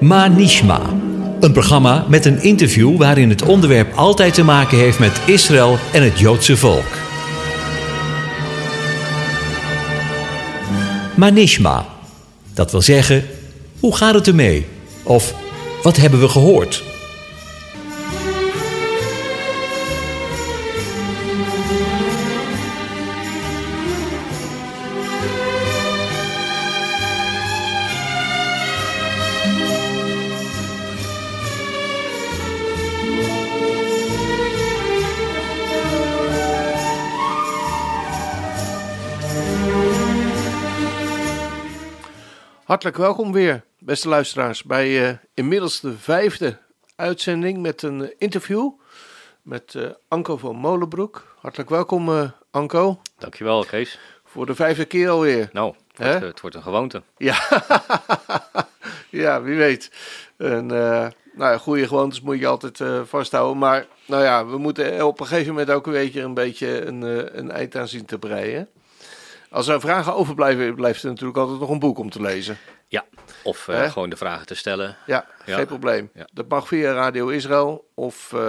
Manishma. Een programma met een interview waarin het onderwerp altijd te maken heeft met Israël en het Joodse volk. Manishma. Dat wil zeggen, hoe gaat het ermee? Of wat hebben we gehoord? Hartelijk welkom weer, beste luisteraars, bij uh, inmiddels de vijfde uitzending met een uh, interview met uh, Anko van Molenbroek. Hartelijk welkom, Anko. Dankjewel, Kees. Voor de vijfde keer alweer. Nou, het wordt, het wordt een gewoonte. Ja, ja wie weet. En, nou ja, goede gewoontes moet je altijd vasthouden. Maar nou ja, we moeten op een gegeven moment ook een beetje een, beetje een, een eind aan zien te breien. Als er vragen overblijven, blijft er natuurlijk altijd nog een boek om te lezen. Ja, of uh, gewoon de vragen te stellen. Ja, ja. geen probleem. Ja. Dat mag via Radio Israël of uh,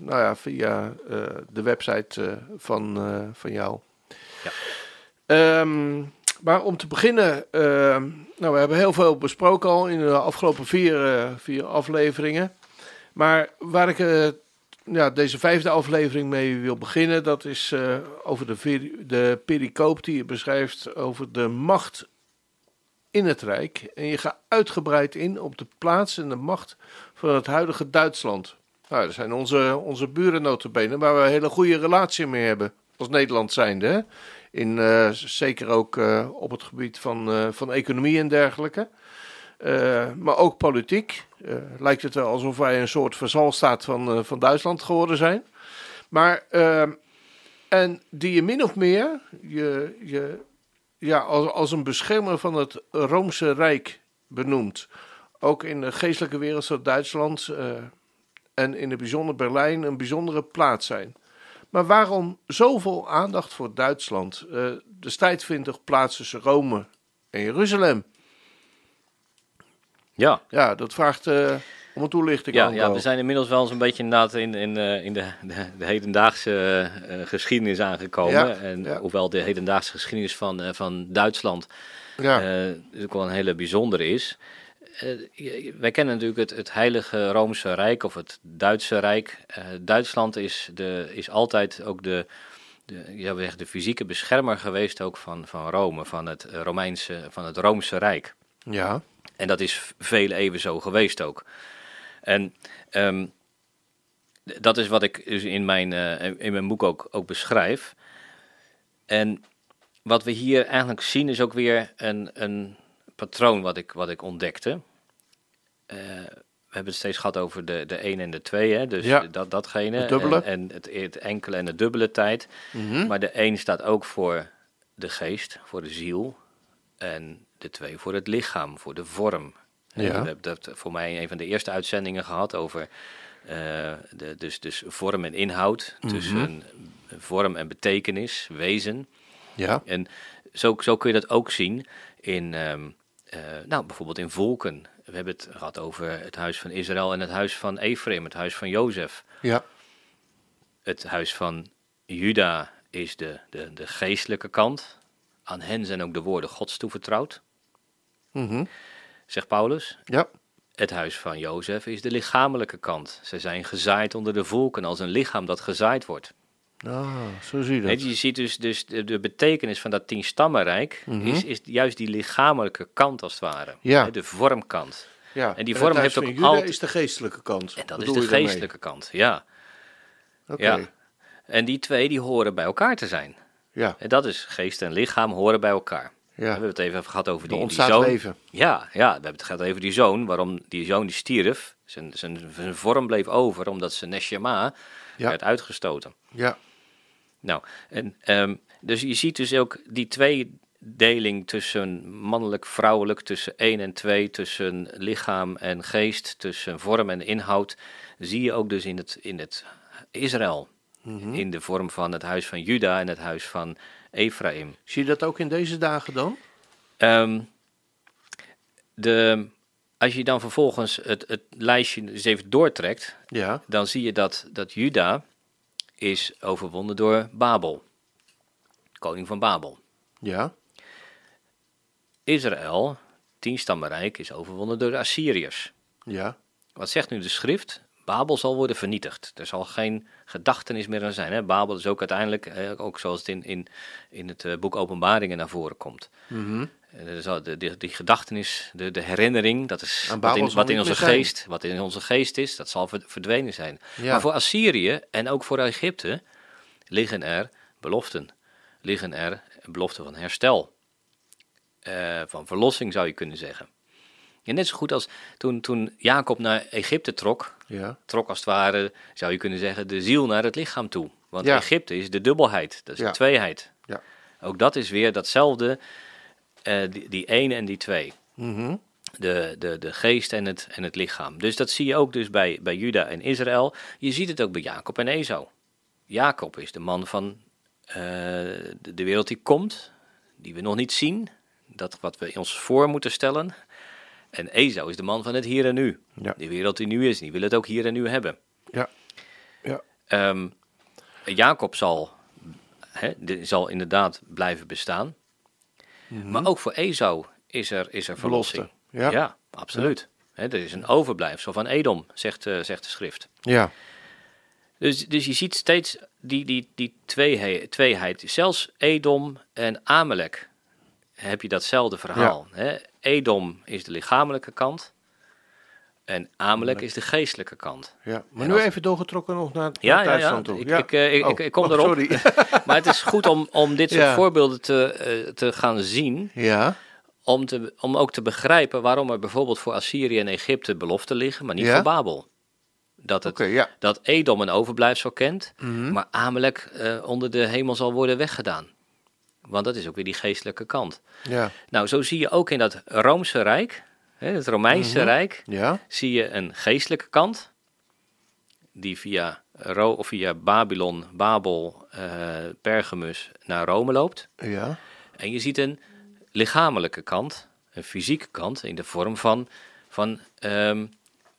nou ja, via uh, de website van, van jou. Ja. Um, maar om te beginnen, ehm, nou, we hebben heel veel besproken al in de afgelopen vier, vier afleveringen. Maar waar ik ja, deze vijfde aflevering mee wil beginnen. Dat is uh, over de, de pericoop die je beschrijft over de macht in het Rijk. En je gaat uitgebreid in op de plaats en de macht van het huidige Duitsland. Nou, dat zijn onze, onze buren notabene, waar we een hele goede relatie mee hebben. Als Nederland zijnde. Hè? In, uh, zeker ook uh, op het gebied van, van economie en dergelijke. Uh, maar ook politiek. Uh, lijkt het wel alsof wij een soort verzalstaat van, uh, van Duitsland geworden zijn. Maar, en die je min of meer je, je, ja, als, als een beschermer van het Roomse Rijk benoemt. Ook in de geestelijke wereld zou Duitsland en in het bijzonder Berlijn een bijzondere plaats zijn. Maar waarom zoveel aandacht voor Duitsland? de strijd vindt toch plaats tussen Rome en Jeruzalem. Ja. Ja, dat vraagt uh, om een toelichting. Ja, ja, we zijn inmiddels wel eens een beetje inderdaad in, in, uh, in de, de, de, hedendaagse uh, geschiedenis aangekomen. Ja, en ja. hoewel de hedendaagse geschiedenis van, van Duitsland ja. natuurlijk wel een hele bijzondere is. wij kennen natuurlijk het, het Heilige Roomse Rijk of het Duitse Rijk. Duitsland is, de, is altijd ook de, de, zeggen, de fysieke beschermer geweest ook van, van Rome, van het Romeinse, van het Roomse Rijk. Ja. En dat is veel even zo geweest ook. En um, dat is wat ik dus in mijn, uh, in mijn boek ook, ook beschrijf. En wat we hier eigenlijk zien is ook weer een, een patroon wat ik, wat ik ontdekte. Uh, we hebben het steeds gehad over de, de 1 en de 2, hè? dus ja, dat, datgene. En, en het, het, enkele en de dubbele tijd. Mm -hmm. Maar de 1 staat ook voor de geest, voor de ziel. En de twee voor het lichaam, voor de vorm. Ja. We hebben dat voor mij een van de eerste uitzendingen gehad over uh, de, dus, dus vorm en inhoud, Mhm. tussen vorm en betekenis, wezen. Ja. En zo, zo kun je dat ook zien in, um, uh, nou bijvoorbeeld in volken. We hebben het gehad over het huis van Israël en het huis van Ephraim, het huis van Jozef. Ja. Het huis van Juda is de, de, de geestelijke kant. Aan hen zijn ook de woorden Gods toevertrouwd. Mm -hmm. Zegt Paulus. Ja. Het huis van Jozef is de lichamelijke kant. Zij zijn gezaaid onder de volken als een lichaam dat gezaaid wordt. Ah, zo zie je dat. Je ziet dus, dus de, de, betekenis van dat tienstammenrijk mm -hmm. is, is juist die lichamelijke kant als het ware. Ja. De vormkant. Ja. En die vorm heeft ook altijd... is de geestelijke kant. En dat is de geestelijke kant, ja. Okay. ja. En die twee die horen bij elkaar te zijn. Ja. En dat is geest en lichaam horen bij elkaar. Ja. We hebben het even gehad over die, die zoon. leven. Ja, ja, we hebben het gehad over die zoon. Waarom die zoon die stierf. Zijn, zijn, zijn vorm bleef over omdat zijn neshama ja. werd uitgestoten. Ja. Nou, en, um, dus je ziet dus ook die tweedeling tussen mannelijk-vrouwelijk, tussen één en twee, tussen lichaam en geest, tussen vorm en inhoud, zie je ook dus in het, in het Israël. Mhm. Mm -hmm. In de vorm van het huis van Juda en het huis van Ephraim. Zie je dat ook in deze dagen dan? Um, de, als je dan vervolgens het, het lijstje eens even doortrekt, ja. dan zie je dat, dat Juda is overwonnen door Babel, koning van Babel. Ja. Israël, tienstammenrijk, is overwonnen door de Assyriërs. Ja. Wat zegt nu de schrift? Babel zal worden vernietigd. Er zal geen gedachtenis meer aan zijn. Hè? Babel is ook uiteindelijk, ook zoals het in, in, in het eh, boek Openbaringen naar voren komt. Mm de, de, die gedachtenis, de, de herinnering, dat is wat in, wat in onze geest, wat in onze geest is, dat zal verdwenen zijn. Maar voor Assyrië en ook voor Egypte liggen er beloften. Liggen er beloften van herstel. Uh, van verlossing zou je kunnen zeggen. Ja, net zo goed als toen, toen Jacob naar Egypte trok, ja. trok als het ware, zou je kunnen zeggen, de ziel naar het lichaam toe. Want Egypte is de dubbelheid, dat is de tweeheid. Ja. Ook dat is weer datzelfde, uh, die, die ene en die twee. Mm de, de, de geest en het, en het lichaam. Dus dat zie je ook dus bij, bij Juda en Israël. Je ziet het ook bij Jacob en Esau. Jacob is de man van uh, de, de wereld die komt, die we nog niet zien. Dat wat we ons voor moeten stellen. En Esau is de man van het hier en nu. Ja. Die wereld die nu is, die wil het ook hier en nu hebben. Ja. ja. Um, Jacob zal, hè, zal inderdaad blijven bestaan. Mm -hmm. Maar ook voor Esau is er, is er verlossing. Ja, ja absoluut. Hè, er is een overblijfsel van Edom, zegt, uh, zegt de schrift. Ja. Dus, dus je ziet steeds die, die, die tweeheid, tweeheid. Zelfs Edom en Amalek heb je datzelfde verhaal. Ja. Hè? Edom is de lichamelijke kant. En Amalek is de geestelijke kant. Ja, maar En nu als- even doorgetrokken nog naar, Ja, naar ja, Duitsland ja. toe. Ik, ja. ik, eh, ik, Oh, ik, kom oh, erop. Sorry. maar het is goed om, om dit soort Ja. voorbeelden te, eh, te gaan zien. ja, Om, te, om ook te begrijpen waarom er bijvoorbeeld voor Assyrië en Egypte beloften liggen, maar niet Ja. voor Babel. Dat, het, ja. dat Edom een overblijfsel kent, Mhm. maar Amalek eh, onder de hemel zal worden weggedaan. Want dat is ook weer die geestelijke kant. Ja, Nou, zo zie je ook in dat Roomse Rijk, hè, het Romeinse Mhm. Rijk, ja, zie je een geestelijke kant, die via, Ro of via Babylon, Babel, eh, Pergamus naar Rome loopt. ja, En je ziet een lichamelijke kant, een fysieke kant, in de vorm van, van, ehm,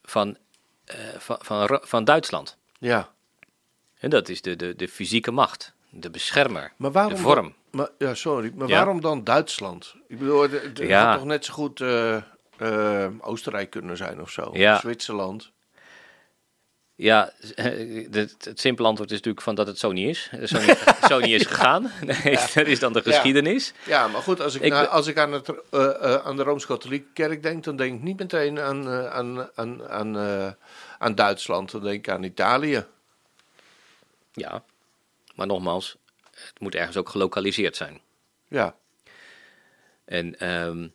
van, eh, van, van, van Duitsland. ja. En dat is de, de, de fysieke macht, de beschermer, Maar waarom de vorm. Maar, ja, sorry. Maar Ja. waarom dan Duitsland? Ik bedoel, het- het het Ja. had toch net zo goed eh, eh, Oostenrijk kunnen zijn of zo. Ja. Zwitserland. Ja, het, het simpele antwoord is natuurlijk van dat het zo niet is. Zo niet, zo niet is gegaan. Nee, dat is dan de geschiedenis. Ja, maar goed, als ik, als ik aan, het, eh, aan de Rooms-Katholieke Kerk denk, dan denk ik niet meteen aan, aan, aan, aan, aan Duitsland. Dan denk ik aan Italië. Ja, maar nogmaals, het moet ergens ook gelokaliseerd zijn. Ja, En ehm,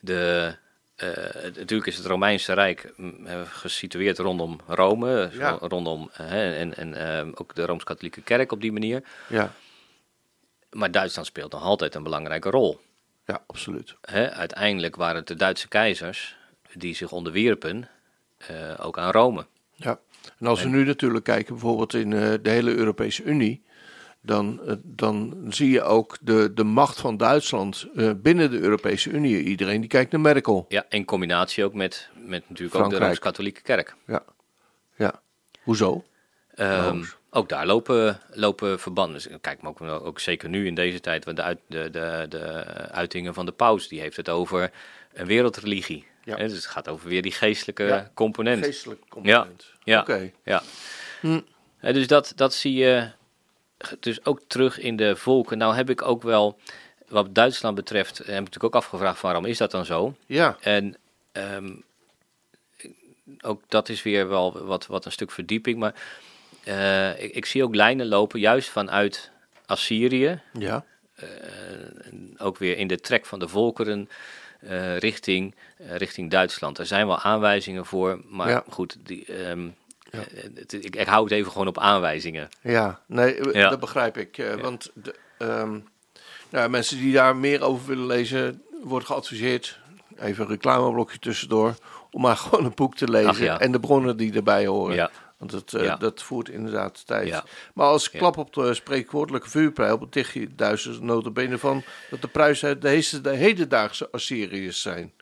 de, eh, natuurlijk is het Romeinse Rijk mm, eh, gesitueerd rondom Rome, zo- Ja. rondom eh, hè, en, en ehm, ook de Rooms-Katholieke Kerk op die manier. ja, Maar Duitsland speelt nog altijd een belangrijke rol. ja, absoluut. Hè, uiteindelijk waren het de Duitse keizers die zich onderwierpen, eh, ook aan Rome. Ja. En als we nu natuurlijk kijken, bijvoorbeeld in eh, de hele Europese Unie, dan, eh, dan zie je ook de, de macht van Duitsland eh, binnen de Europese Unie. Iedereen die kijkt naar Merkel. Ja, in combinatie ook met, met natuurlijk ook de. Rooms-Katholieke Kerk. Ja, ja. Hoezo? Rooms. ook daar lopen, lopen verbanden. Dus kijk, maar ook, ook zeker nu in deze tijd, want de, uit, de, de, de uitingen van de paus, die heeft het over een wereldreligie. Ja. Hè, dus het gaat over weer die geestelijke Ja, component. Geestelijk component. Ja. Oké. Ja. Hm. Hè, dus dat, dat zie je dus ook terug in de volken. Nou heb ik ook wel, wat Duitsland betreft, heb ik natuurlijk ook afgevraagd waarom is dat dan zo? Ja, En ehm, ook dat is weer wel wat, wat een stuk verdieping. Maar eh, ik, ik zie ook lijnen lopen, juist vanuit Assyrië. ja, eh, ook weer in de trek van de volkeren eh, richting, eh, richting Duitsland. Er zijn wel aanwijzingen voor, maar Ja. goed, die, ehm, Ja. eh, het- ik, ik hou het even gewoon op aanwijzingen. ja. Nee, Ja. dat begrijp ik. Want de, ehm, nou, mensen die daar meer over willen lezen, wordt geadviseerd, even een reclameblokje tussendoor, om maar gewoon een boek te lezen Ach, en de bronnen die erbij horen. Want het, eh, Ja. dat voert inderdaad tijd. Ja. Maar als klap op de spreekwoordelijke vuurpijl beticht je Duitsers notabene van dat de Pruisen de, heeste- de hedendaagse Assyriërs zijn.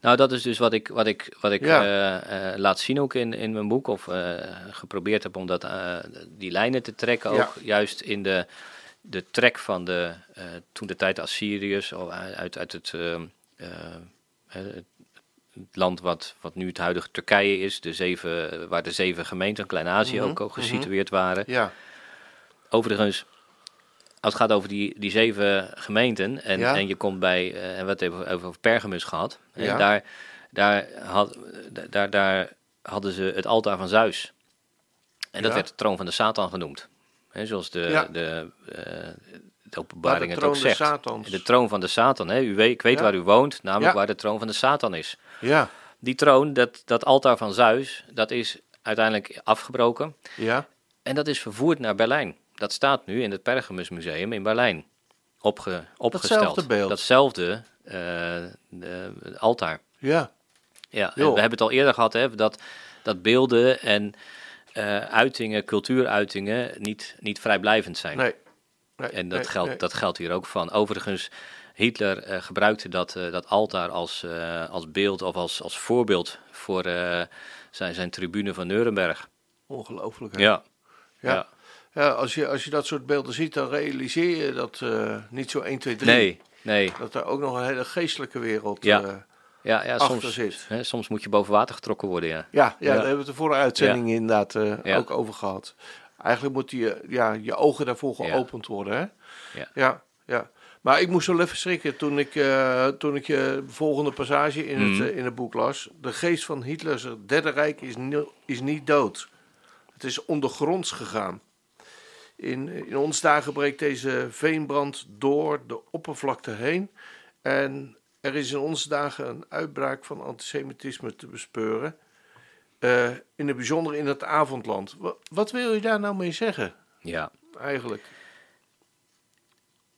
Nou, dat is dus wat ik, wat ik, wat ik ja. laat zien ook in, in mijn boek. Of geprobeerd heb om dat, die lijnen te trekken. Ook juist in de, de trek van de, toen de tijd Assyriërs. Uit, uit het, het het land wat, wat nu het huidige Turkije is, de zeven, waar de zeven gemeenten, Klein-Azië mhm, ook, ook mhm. gesitueerd waren. Ja. Overigens, als het gaat over die, die zeven gemeenten en, en je komt bij, uh, en wat hebben over, over Pergamus gehad, ja. daar, daar, had, daar, daar hadden ze het altaar van Zeus. En dat werd de troon van de Satan genoemd. He, zoals de, de, uh, de openbaring het ook zegt. De troon van de Satan. Hè? U weet, ik weet waar u woont, namelijk waar de troon van de Satan is. Ja. Die troon, dat, dat altaar van Zeus, dat is uiteindelijk afgebroken. Ja. En dat is vervoerd naar Berlijn. Dat staat nu in het Pergamus Museum in Berlijn. Opge, opgesteld. Datzelfde beeld. Datzelfde uh, altaar. Ja. Ja, we hebben het al eerder gehad, hè, dat, dat beelden en uh, uitingen, cultuuruitingen niet, niet vrijblijvend zijn. Nee. Nee en dat, geldt, dat geldt hier ook van. Overigens, Hitler uh, gebruikte dat, uh, dat altaar als, uh, als beeld of als, als voorbeeld voor zijn, zijn tribune van Nuremberg. Ongelooflijk. Ja. ja. ja. Ja. als, je, als je dat soort beelden ziet, dan realiseer je dat niet zo 1, 2, 3. Nee, nee. Dat er ook nog een hele geestelijke wereld ja. ja, ja, achter soms, zit. Hè, soms moet je boven water getrokken worden, ja. Ja, ja, daar hebben we het de vorige uitzending inderdaad ook over gehad. Eigenlijk moet je, ja, je ogen daarvoor geopend worden, hè? Ja. ja, ja. Maar ik moest wel even schrikken toen ik, uh, toen ik uh, de volgende passage in, het, uh, in het boek las. De geest van Hitlers Derde Rijk is, is niet dood. Het is ondergronds gegaan. In, in ons dagen breekt deze veenbrand door de oppervlakte heen. En er is in onze dagen een uitbraak van antisemitisme te bespeuren. In het bijzonder in het avondland. Wat, wat wil je daar nou mee zeggen? Ja. Eigenlijk.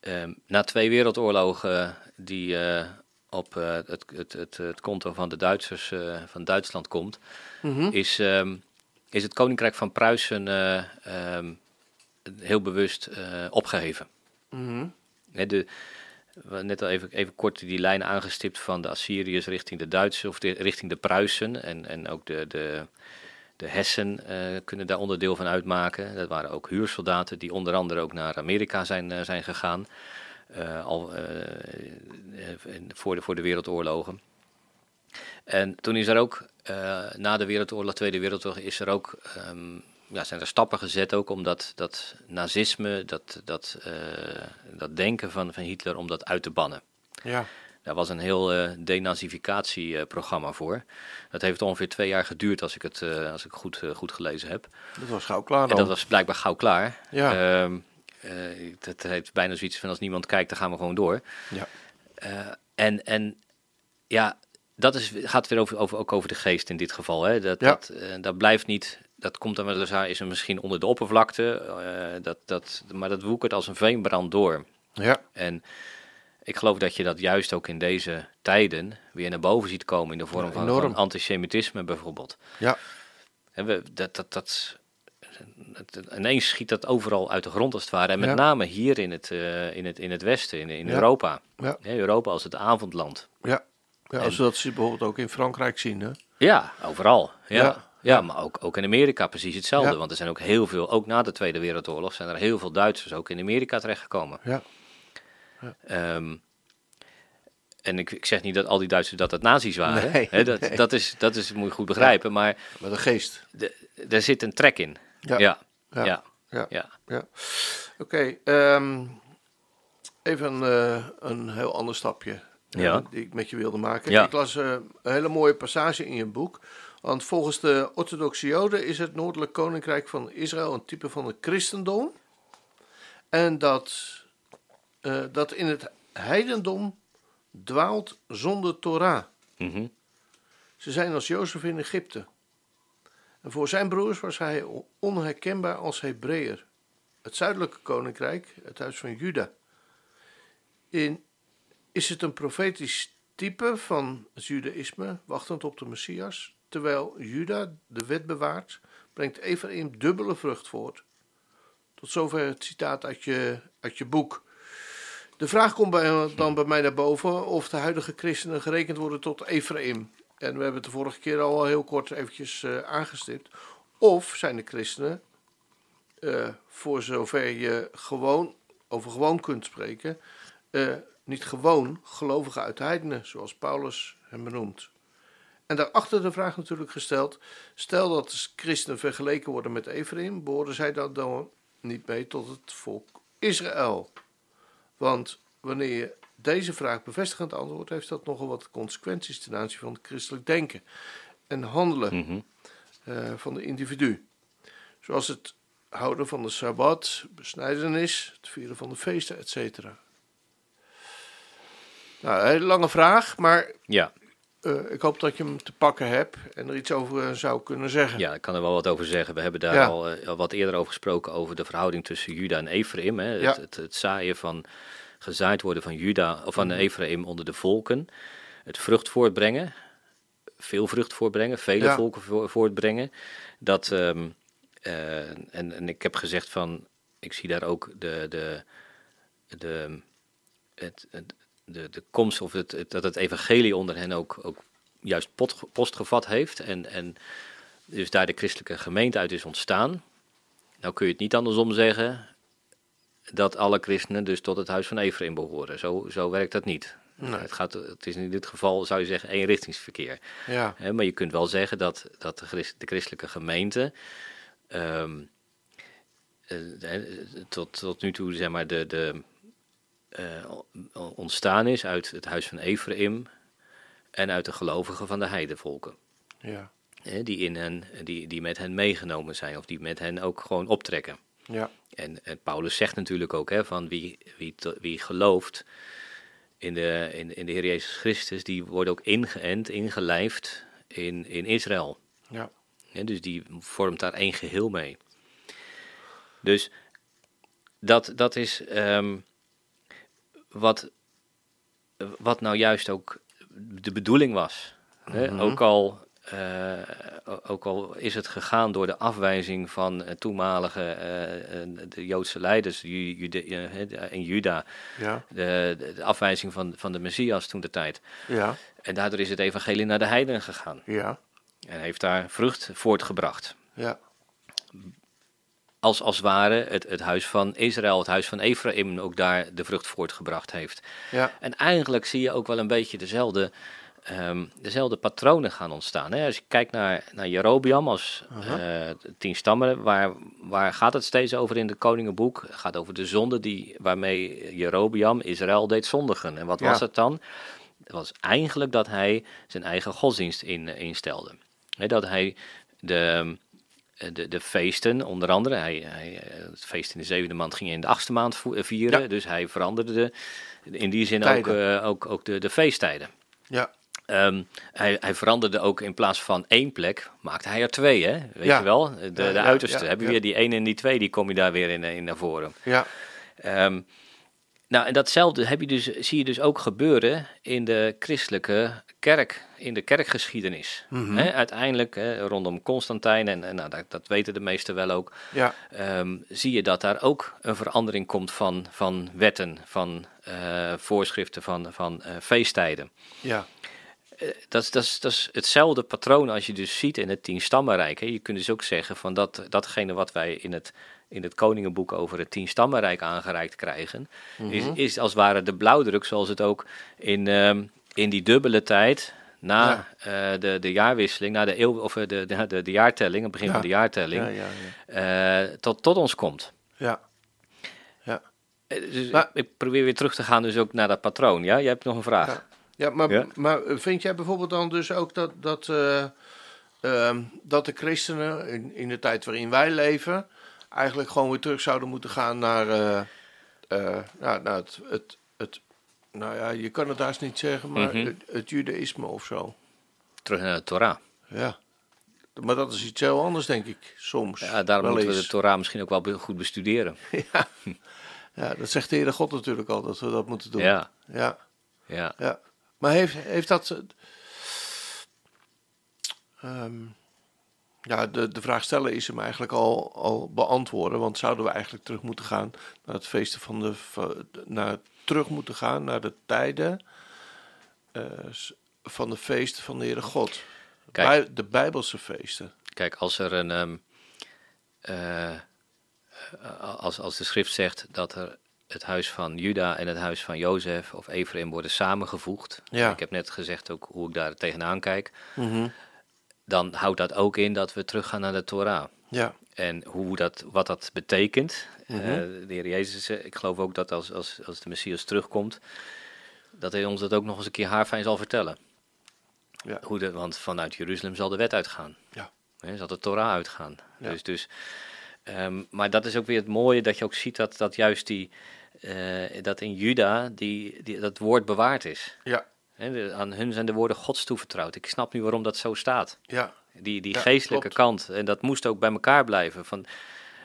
Ehm, na twee wereldoorlogen die uh, op uh, het, het, het, het, konto van de Duitsers van Duitsland komt, mm -hmm. is, um, is het Koninkrijk van Pruisen um, heel bewust opgeheven. Mm -hmm. de, net al even, even kort die lijn aangestipt van de Assyriërs richting de Duitsers of richting de Pruisen en, en ook de, de, de Hessen uh, kunnen daar onderdeel van uitmaken. Dat waren ook huursoldaten die onder andere ook naar Amerika zijn, uh, zijn gegaan. Uh, al voor, de, voor de wereldoorlogen. En toen is er ook, na de wereldoorlog, Tweede Wereldoorlog, is er ook, um, ja, zijn er stappen gezet ook om dat, dat nazisme, dat, dat, dat denken van, van Hitler, om dat uit te bannen. Ja. Daar was een heel uh, denazificatieprogramma voor. Dat heeft ongeveer twee jaar geduurd, als ik het uh, als ik goed, uh, goed gelezen heb. Dat was gauw klaar dan. En dat was blijkbaar gauw klaar. Ja. Uh, het heeft bijna zoiets van als niemand kijkt, dan gaan we gewoon door. Ja. en, en ja, dat is, gaat weer over, over, ook over de geest in dit geval. Hè. Dat, ja. dat, dat blijft niet dat komt dan wel eens is er misschien onder de oppervlakte, uh, dat, dat, maar dat woekert als een veenbrand door. Ja. En ik geloof dat je dat juist ook in deze tijden weer naar boven ziet komen in de vorm Ja, van, van antisemitisme bijvoorbeeld. Ja. En we, dat, dat, dat, ineens schiet dat overal uit de grond als het ware. En met Ja. name hier in het, eh, in het, in het Westen, in, in Ja. Europa. Ja. Europa als het avondland. Ja. ja als we dat ze bijvoorbeeld ook in Frankrijk zien, hè? Ja, overal. Ja. Ja. Ja. maar ook, ook in Amerika precies hetzelfde. Ja. Want er zijn ook heel veel, ook na de Tweede Wereldoorlog, zijn er heel veel Duitsers ook in Amerika terechtgekomen. Ja. Ehm, en ik, ik zeg niet dat al die Duitsers dat het nazi's waren. Nee, dat, nee. dat, is, dat is, moet je goed begrijpen. Maar Met een geest. de, er zit een trek in. Ja. Ja, Ja. ja, Ja. ja. Ja. Oké, ehm, even eh, een heel ander stapje eh, Ja. die ik met je wilde maken. Ja. Ik las eh, een hele mooie passage in je boek. Want volgens de orthodoxe Joden is het Noordelijk Koninkrijk van Israël een type van het christendom. En dat, eh, dat in het heidendom dwaalt zonder Torah. Mhm. Ze zijn als Jozef in Egypte. En voor zijn broers was hij onherkenbaar als Hebreeër. Het zuidelijke koninkrijk, het huis van Juda. In, is het een profetisch type van het judaïsme, wachtend op de Messias, terwijl Juda de wet bewaart, brengt Ephraim dubbele vrucht voort. Tot zover het citaat uit je, uit je boek. De vraag komt dan bij mij naar boven of de huidige christenen gerekend worden tot Ephraim. En we hebben het de vorige keer al heel kort eventjes uh, aangestipt. Of zijn de christenen, uh, voor zover je gewoon over gewoon kunt spreken, uh, niet gewoon gelovigen uit de heidenen, zoals Paulus hem benoemt. En daarachter de vraag natuurlijk gesteld: stel dat de christenen vergeleken worden met Ephraim, behoren zij dan, dan niet mee tot het volk Israël? Want wanneer je deze vraag bevestigend antwoordt, heeft dat nogal wat consequenties ten aanzien van het christelijk denken en handelen mhm. eh, van de individu. Zoals het houden van de sabbat, besnijdenis, het vieren van de feesten, etc. Nou, een hele lange vraag, maar ja. Uh, ik hoop dat je hem te pakken hebt en er iets over uh, zou kunnen zeggen. Ja, ik kan er wel wat over zeggen. We hebben daar ja. al, uh, wat eerder over gesproken over de verhouding tussen Juda en Ephraim. Hè? Ja. Het, het, het, zaaien van gezaaid worden van Juda of van -hmm. Ephraim onder de volken. Het vrucht voortbrengen, veel vrucht voortbrengen, vele ja. volken voortbrengen. Dat, um, en, en ik heb gezegd van, ik zie daar ook de, de, de, het, het de, de komst of het, het, dat het evangelie onder hen ook, ook juist pot, postgevat heeft. En, en dus daar de christelijke gemeente uit is ontstaan. Nou kun je het niet andersom zeggen dat alle christenen dus tot het huis van Ephraim behoren. Zo, zo werkt dat niet. Nee. Het, gaat, het is in dit geval, zou je zeggen, eenrichtingsverkeer. Ja. He, maar je kunt wel zeggen dat, dat de, christ, de christelijke gemeente um, tot, tot nu toe, zeg maar, de, de, ontstaan is uit het huis van Ephraim en uit de gelovigen van de heidevolken. Ja. die, in hen, die, die met hen meegenomen zijn of die met hen ook gewoon optrekken. Ja. En, en Paulus zegt natuurlijk ook hè, van wie, wie, wie gelooft in de, in, in de Heer Jezus Christus, die wordt ook ingeënt, ingelijfd in, in Israël. Ja. dus die vormt daar één geheel mee. Dus dat, dat is um, wat, wat nou juist ook de bedoeling was. Hè? Mm -hmm. Ook al uh, ook al is het gegaan door de afwijzing van uh, toenmalige uh, de Joodse leiders Jude, in Juda, ja. de, de, afwijzing van, van de Messias toen de tijd. Ja. En daardoor is het evangelie naar de heidenen gegaan. Ja. En heeft daar vrucht voortgebracht. Ja. Als, als ware het, het huis van Israël, het huis van Ephraim, ook daar de vrucht voortgebracht heeft. Ja. En eigenlijk zie je ook wel een beetje dezelfde um, dezelfde patronen gaan ontstaan. Hè? Als je kijkt naar, naar Jerobiam als uh -huh. uh, tien stammen, waar, waar gaat het steeds over in het Koningenboek? Het gaat over de zonde die, waarmee Jerobiam Israël deed zondigen. En wat ja. was het dan? Het was eigenlijk dat hij zijn eigen godsdienst in, instelde. He, dat hij de, de, de feesten, onder andere, hij, hij, het feest in de zevende maand ging in de achtste maand vieren. Ja. Dus hij veranderde de, in die zin ook, ook, ook de, de feesttijden. Ja. Um, hij, hij, veranderde ook in plaats van één plek, maakte hij er twee, hè? Weet ja. je wel? De, de ja, uiterste. Ja, Heb je weer die één en die twee, die kom je daar weer in, in naar voren. Ja. Um, nou, en datzelfde heb je dus, zie je dus ook gebeuren in de christelijke kerk, in de kerkgeschiedenis. Mhm. Mm -hmm. uiteindelijk, hè, rondom Constantijn, en, en nou, dat, dat, weten de meesten wel ook, ja. um, zie je dat daar ook een verandering komt van, van wetten, van uh, voorschriften, van, van uh, feesttijden. Ja. Uh, dat, is, dat, is, dat is hetzelfde patroon als je dus ziet in het Tien-Stammenrijk. Hè. Je kunt dus ook zeggen van dat, datgene wat wij in het, in het Koningenboek over het Tien-Stammenrijk aangereikt krijgen, mm -hmm. is, is als het ware de blauwdruk zoals het ook in, um, in die dubbele tijd na ja. uh, de, de jaarwisseling, na de, eeuw, of de, de, de, de jaartelling, het begin ja. van de jaartelling, ja, uh, tot, tot ons komt. Ja. ja. Dus maar, ik probeer weer terug te gaan dus ook naar dat patroon. Ja, je hebt nog een vraag. Ja, maar, maar vind jij bijvoorbeeld dan dus ook dat, dat, uh, uh, dat de christenen in, in de tijd waarin wij leven eigenlijk gewoon weer terug zouden moeten gaan naar, ja, naar het, het, het nou ja, je kan het haast niet zeggen, maar mm -hmm. het, het, judaïsme of zo. Terug naar de Torah. Ja. Maar dat is iets heel anders, denk ik, soms. Ja, daarom moeten we de Torah misschien ook wel goed bestuderen. ja. ja, dat zegt de Heere God natuurlijk al, dat we dat moeten doen. Ja. Ja. Ja. ja. Maar heeft, heeft dat... Um, Ja, de, de vraag stellen is hem eigenlijk al, al beantwoorden. Want zouden we eigenlijk terug moeten gaan naar het feesten van de. Naar, terug moeten gaan naar de tijden uh, van de feesten van de Heere God. Kijk, de Bijbelse feesten. Kijk, als er een. Um, uh, als, als de schrift zegt dat er het huis van Juda en het huis van Jozef of Ephraim worden samengevoegd. Ja. Ik heb net gezegd ook hoe ik daar tegenaan kijk. Mm Dan houdt dat ook in dat we teruggaan naar de Torah. Ja. En hoe dat, wat dat betekent. Mm de Heer Jezus, eh, ik geloof ook dat als, als, als de Messias terugkomt, dat hij ons dat ook nog eens een keer haarfijn zal vertellen. Ja. Hoe de, want vanuit Jeruzalem zal de wet uitgaan. Ja. He, zal de Torah uitgaan. Ja. Dus, dus, um, maar dat is ook weer het mooie dat je ook ziet dat, dat juist die, uh, dat in Juda die, die, dat woord bewaard is. Ja. He, aan hun zijn de woorden Gods toevertrouwd. Ik snap nu waarom dat zo staat. Ja. Die, die geestelijke kant. En dat moest ook bij elkaar blijven. Van,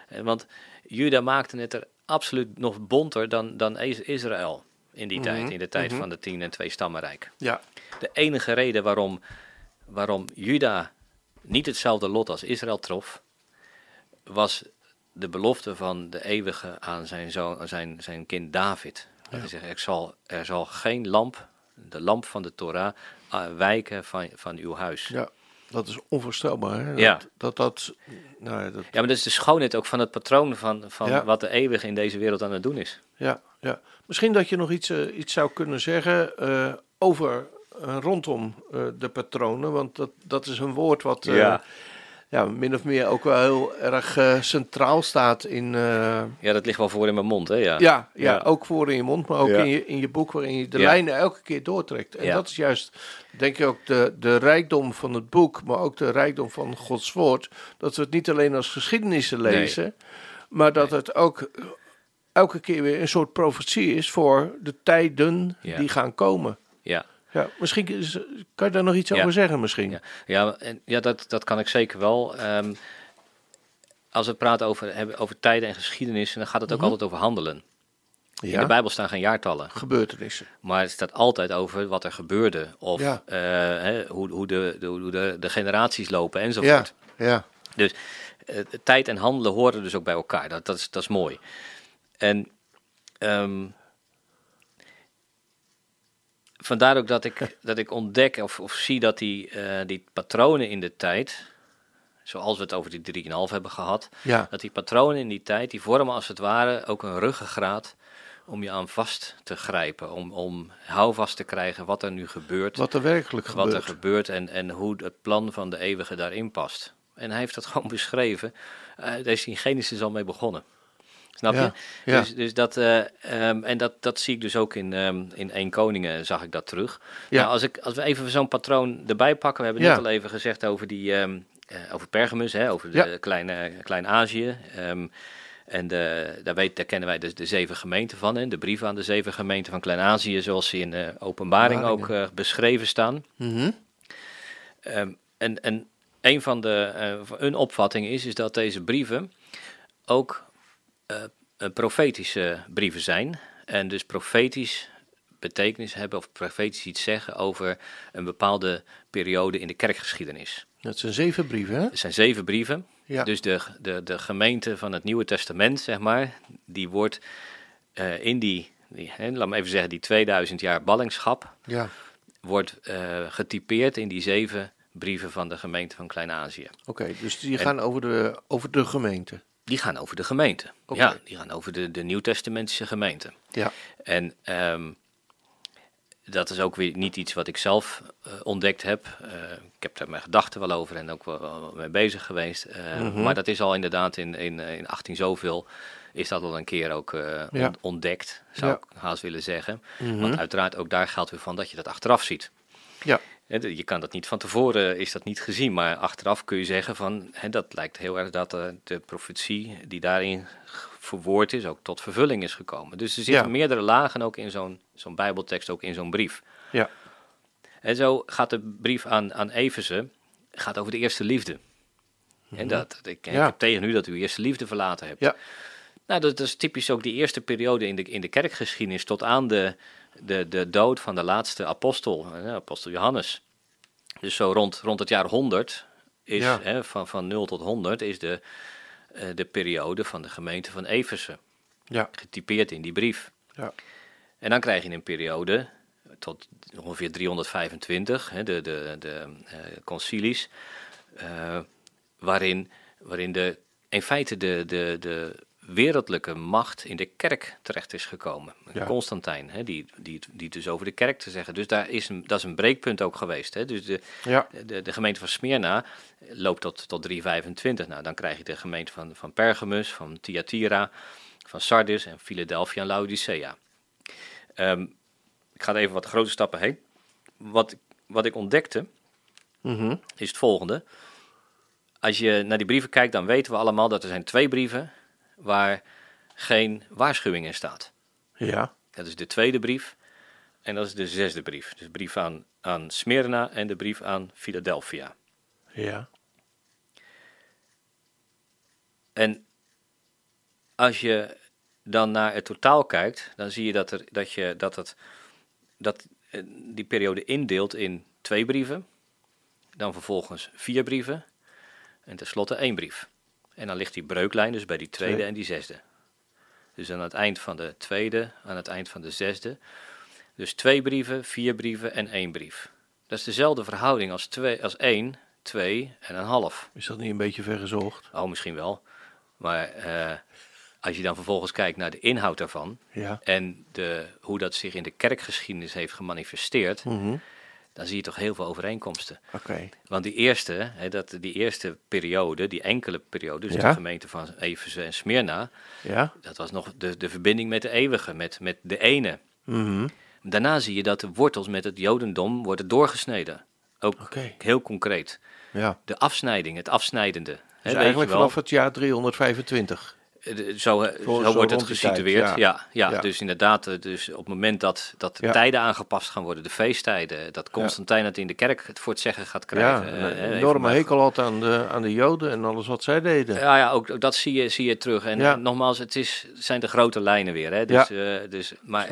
eh, want Juda maakte het er absoluut nog bonter dan, dan Israël in die tijd, mhm, in de tijd mhm. van de tien en twee stammenrijk. Ja. De enige reden waarom, waarom Juda niet hetzelfde lot als Israël trof, was de belofte van de eeuwige aan zijn, zoon, zijn, zijn kind David. Ja. Hij zegt, ik zal, er zal geen lamp, de lamp van de Torah, uh, wijken van, van uw huis. Ja. Dat is onvoorstelbaar. Hè? Ja. Dat, dat, nou ja, dat... ja, maar dat is de schoonheid ook van het patroon van, van wat de eeuwige in deze wereld aan het doen is. Ja, ja. Misschien dat je nog iets, uh, iets zou kunnen zeggen uh, over uh, rondom de patronen, want dat, dat is een woord wat ja ja, min of meer ook wel heel erg uh, centraal staat in... Uh, ja, dat ligt wel voor in mijn mond, hè? Ja, ja, ja, ook voor in je mond, maar ook in, je, in je boek waarin je de lijnen elke keer doortrekt. En dat is juist, denk ik ook, de, de rijkdom van het boek, maar ook de rijkdom van Gods woord. Dat we het niet alleen als geschiedenissen lezen, maar dat het ook elke keer weer een soort profetie is voor de tijden die gaan komen. Ja. Misschien kan je daar nog iets over zeggen, misschien. Ja, ja, en, ja dat, dat kan ik zeker wel. Um, als we praten over, hebben, over tijden en geschiedenis, dan gaat het ook mhm. altijd over handelen. Ja. In de Bijbel staan geen jaartallen. Gebeurtenissen. Maar het staat altijd over wat er gebeurde. Of ja. uh, hè, hoe, hoe, de, de, hoe de, de generaties lopen enzovoort. Ja. ja. Dus uh, tijd en handelen horen dus ook bij elkaar. Dat, dat, is, dat is mooi. En um, vandaar ook dat ik, dat ik ontdek of, of zie dat die, uh, die patronen in de tijd, zoals we het over die 3,5 hebben gehad, ja. dat die patronen in die tijd, die vormen als het ware ook een ruggengraat om je aan vast te grijpen, om, om houvast te krijgen wat er nu gebeurt. Wat er werkelijk wat gebeurt. Wat er gebeurt en, en hoe het plan van de eeuwige daarin past. En hij heeft dat gewoon beschreven. Uh, daar is in Genesis al mee begonnen. Snap je? Ja, Dus, dus dat, uh, um, en dat, dat zie ik dus ook in, um, in 1 Koningen, zag ik dat terug. Ja. Nou, als, ik, als we even zo'n patroon erbij pakken, we hebben net al even gezegd over, die, um, uh, over Pergamus, hè, over de kleine, klein Azië. en de, daar, weet, daar kennen wij de, de zeven gemeenten van, hè, de brieven aan de zeven gemeenten van Klein-Azië, zoals ze in de openbaring ook beschreven staan. Mm -hmm. en, en een van de, een opvatting is, is dat deze brieven ook profetische brieven zijn. En dus profetisch betekenis hebben of profetisch iets zeggen over een bepaalde periode in de kerkgeschiedenis. Dat zijn zeven brieven, hè? Het zijn zeven brieven. Ja. Dus de, de, de gemeente van het Nieuwe Testament, zeg maar, die wordt uh, in die, die hè, laat me even zeggen, die 2000 jaar ballingschap, ja. wordt uh, getypeerd in die zeven brieven van de gemeente van Klein-Azië. Oké, dus die gaan over, de, over de gemeente. Die gaan over de gemeente. Ja, die gaan over de, de Nieuwtestamentische gemeente. Ja. En um, dat is ook weer niet iets wat ik zelf uh, ontdekt heb. Uh, ik heb daar mijn gedachten wel over en ook wel, wel mee bezig geweest. Uh, mm -hmm. Maar dat is al inderdaad in, in, in 18 zoveel is dat al een keer ook ja. ontdekt, zou ja. ik haast willen zeggen. Mm -hmm. Want uiteraard ook daar geldt weer van dat je dat achteraf ziet. Ja. Je kan dat niet van tevoren, is dat niet gezien, maar achteraf kun je zeggen van, hè, dat lijkt heel erg dat de, de profetie die daarin verwoord is, ook tot vervulling is gekomen. Dus er zitten meerdere lagen ook in zo'n zo'n bijbeltekst, ook in zo'n brief. Ja. En zo gaat de brief aan, aan Efeze, gaat over de eerste liefde. En mhm. dat, ik, ik heb tegen u dat u eerste liefde verlaten hebt. Ja. Nou, dat, is typisch ook die eerste periode in de, in de kerkgeschiedenis tot aan de, de, de dood van de laatste apostel, apostel Johannes. Dus zo rond, rond het jaar 100 is hè, van, van 0 tot 100 is de, de periode van de gemeente van Eversen. Ja. Getypeerd in die brief. Ja. En dan krijg je een periode tot ongeveer 325, hè, de, de, de concilies, waarin, waarin de, in feite de, de, de wereldlijke macht in de kerk terecht is gekomen. Constantijn, hè, die, die, die dus over de kerk te zeggen. Dus daar is een, dat is een breekpunt ook geweest. Hè. Dus de, ja. de, de, gemeente van Smyrna loopt tot, tot 325. Nou, dan krijg je de gemeente van, van Pergamus, van Thyatira, van Sardis en Philadelphia en Laodicea. Um, ik ga even wat grote stappen heen. Wat, wat ik ontdekte, mhm. is het volgende. Als je naar die brieven kijkt, dan weten we allemaal dat er zijn twee brieven waar geen waarschuwing in staat. Ja. Dat is de tweede brief en dat is de zesde brief. Dus de brief aan, aan Smyrna en de brief aan Philadelphia. Ja. En als je dan naar het totaal kijkt, dan zie je dat, er, dat, je, dat, het, dat eh, die periode indeelt in twee brieven, dan vervolgens vier brieven en tenslotte één brief. En dan ligt die breuklijn dus bij die tweede en die zesde. Dus aan het eind van de tweede, aan het eind van de zesde. Dus twee brieven, vier brieven en één brief. Dat is dezelfde verhouding als, twee, als één, twee en een half. Is dat niet een beetje vergezocht? Oh, misschien wel. Maar uh, als je dan vervolgens kijkt naar de inhoud daarvan ja. en de, hoe dat zich in de kerkgeschiedenis heeft gemanifesteerd, mhm dan zie je toch heel veel overeenkomsten. Oké. Want die eerste, hè, dat, die eerste periode, die enkele periode, dus de gemeente van Eversen en Smyrna, ja? dat was nog de, de verbinding met de eeuwige, met, met de ene. Mm Daarna zie je dat de wortels met het jodendom worden doorgesneden. Ook heel concreet. Ja. De afsnijding, het afsnijdende. Dus hè, eigenlijk vanaf het jaar 325. Eh, zo, eh, zo, wordt het gesitueerd. ja. Ja, dus inderdaad, eh, dus op het moment dat, dat de tijden aangepast gaan worden, de feesttijden, dat Constantijn het in de kerk het voor het zeggen gaat krijgen. Ja, een enorme hekel had aan de, aan de Joden en alles wat zij deden. Ja, ja ook, dat zie je, zie je terug. En, nogmaals, het is, zijn de grote lijnen weer. Hè? Dus, dus, maar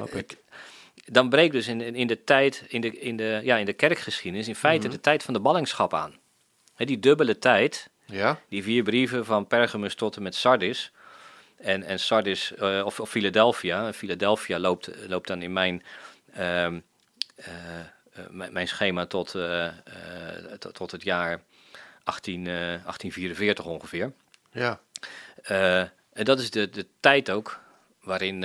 dan breekt dus in, in de tijd, in de, in de, ja, in de kerkgeschiedenis, in feite mhm. de tijd van de ballingschap aan. Hè, die dubbele tijd, ja. die vier brieven van Pergamus tot en met Sardis en, en Sardis, uh, of, of Philadelphia. Philadelphia loopt, loopt dan in mijn, uh, uh, mijn schema tot, tot, tot, het jaar 18, 1844 ongeveer. Ja. en dat is de, de tijd ook waarin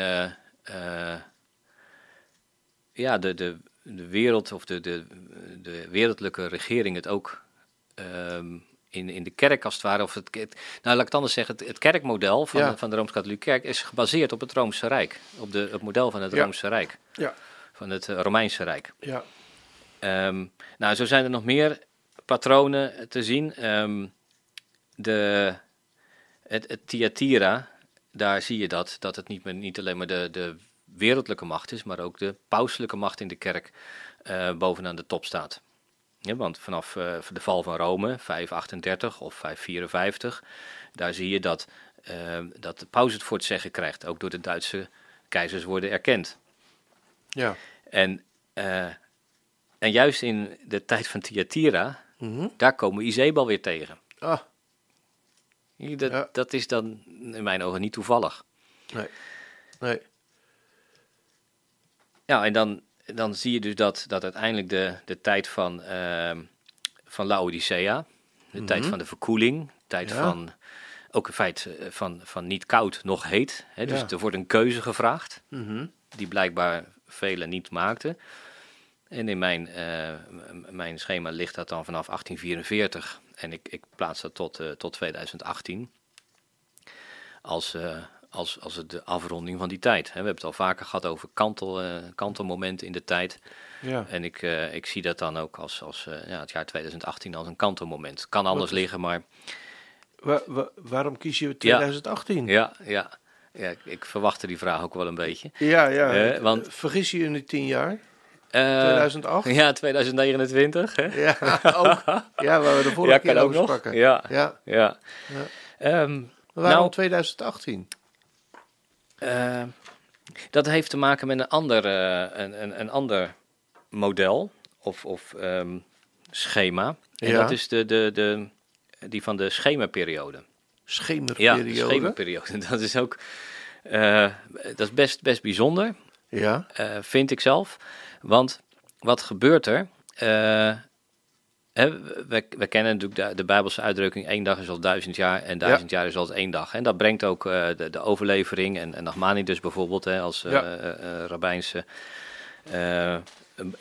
ja, de, de, de wereld of de, de, de wereldlijke regering het ook um, in, in de kerk als het ware. Of het, nou, laat ik het anders zeggen. Het, kerkmodel van, de, van de Rooms-Katholieke Kerk is gebaseerd op het Roomse Rijk. Op de, het model van het ja. Roomse Rijk. Ja. Van het uh, Romeinse Rijk. Ja. Um, nou, zo zijn er nog meer patronen te zien. Um, de, het, het Thyatira, daar zie je dat, dat het niet, meer, niet alleen maar de, de wereldlijke macht is, maar ook de pauselijke macht in de kerk uh, bovenaan de top staat. Ja, want vanaf uh, de val van Rome, 538 of 554, daar zie je dat, uh, dat de paus het voor het zeggen krijgt. Ook door de Duitse keizers worden erkend. Ja. En, uh, en juist in de tijd van Thyatira, mm daar komen we Izebal weer tegen. Ah. Dat, ja. dat is dan in mijn ogen niet toevallig. Nee. Nee. Ja, en dan dan zie je dus dat, dat uiteindelijk de, de tijd van, uh, van Laodicea, de mhm. tijd van de verkoeling, tijd van, ook in feite eh, van, van niet koud, nog heet. Hè, dus er wordt een keuze gevraagd, mm die blijkbaar velen niet maakten. En in mijn, uh, mijn schema ligt dat dan vanaf 1844 en ik, ik plaats dat tot, uh, tot 2018 als, als, als het de afronding van die tijd. We hebben het al vaker gehad over kantel, uh, kantelmomenten in de tijd. Ja. En ik, uh, ik zie dat dan ook als, als uh, ja, het jaar 2018 als een kantelmoment. Kan anders liggen, maar... waarom kies je 2018? Ja, ja, ja. ik verwachtte die vraag ook wel een beetje. Ja, ja. want, Vergis je in die tien jaar? 2008? Ja, 2029. Hè? Ja, ook. Ja, waar we de vorige ja, keer over spraken. Ja, ja. ja. ja. Um, waarom nou, 2018? Uh, dat heeft te maken met een ander, uh, een, een, een, ander model of, of um, schema. En ja. dat is de, de, de, die van de schemerperiode. Schemerperiode? Ja, schemerperiode. Dat is ook dat is best, best bijzonder, ja. vind ik zelf. Want wat gebeurt er? We, we, kennen natuurlijk de, de, Bijbelse uitdrukking: één dag is als duizend jaar en duizend jaar is als één dag. En dat brengt ook uh, de, de, overlevering en, en dus bijvoorbeeld, hè, als uh, rabbijnse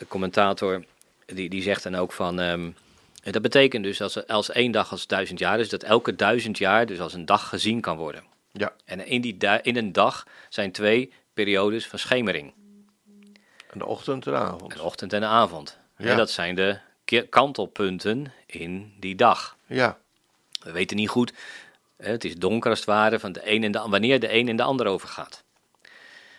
commentator, die, die zegt dan ook van. Um, dat betekent dus als, als één dag als duizend jaar is, dat elke duizend jaar dus als een dag gezien kan worden. Ja. En in, die in een dag zijn twee periodes van schemering. De ochtend en de avond. De ochtend en de avond. Ja. En dat zijn de kantelpunten in die dag. Ja. We weten niet goed, het is donker als het ware, van de een en de, wanneer de een in de ander overgaat.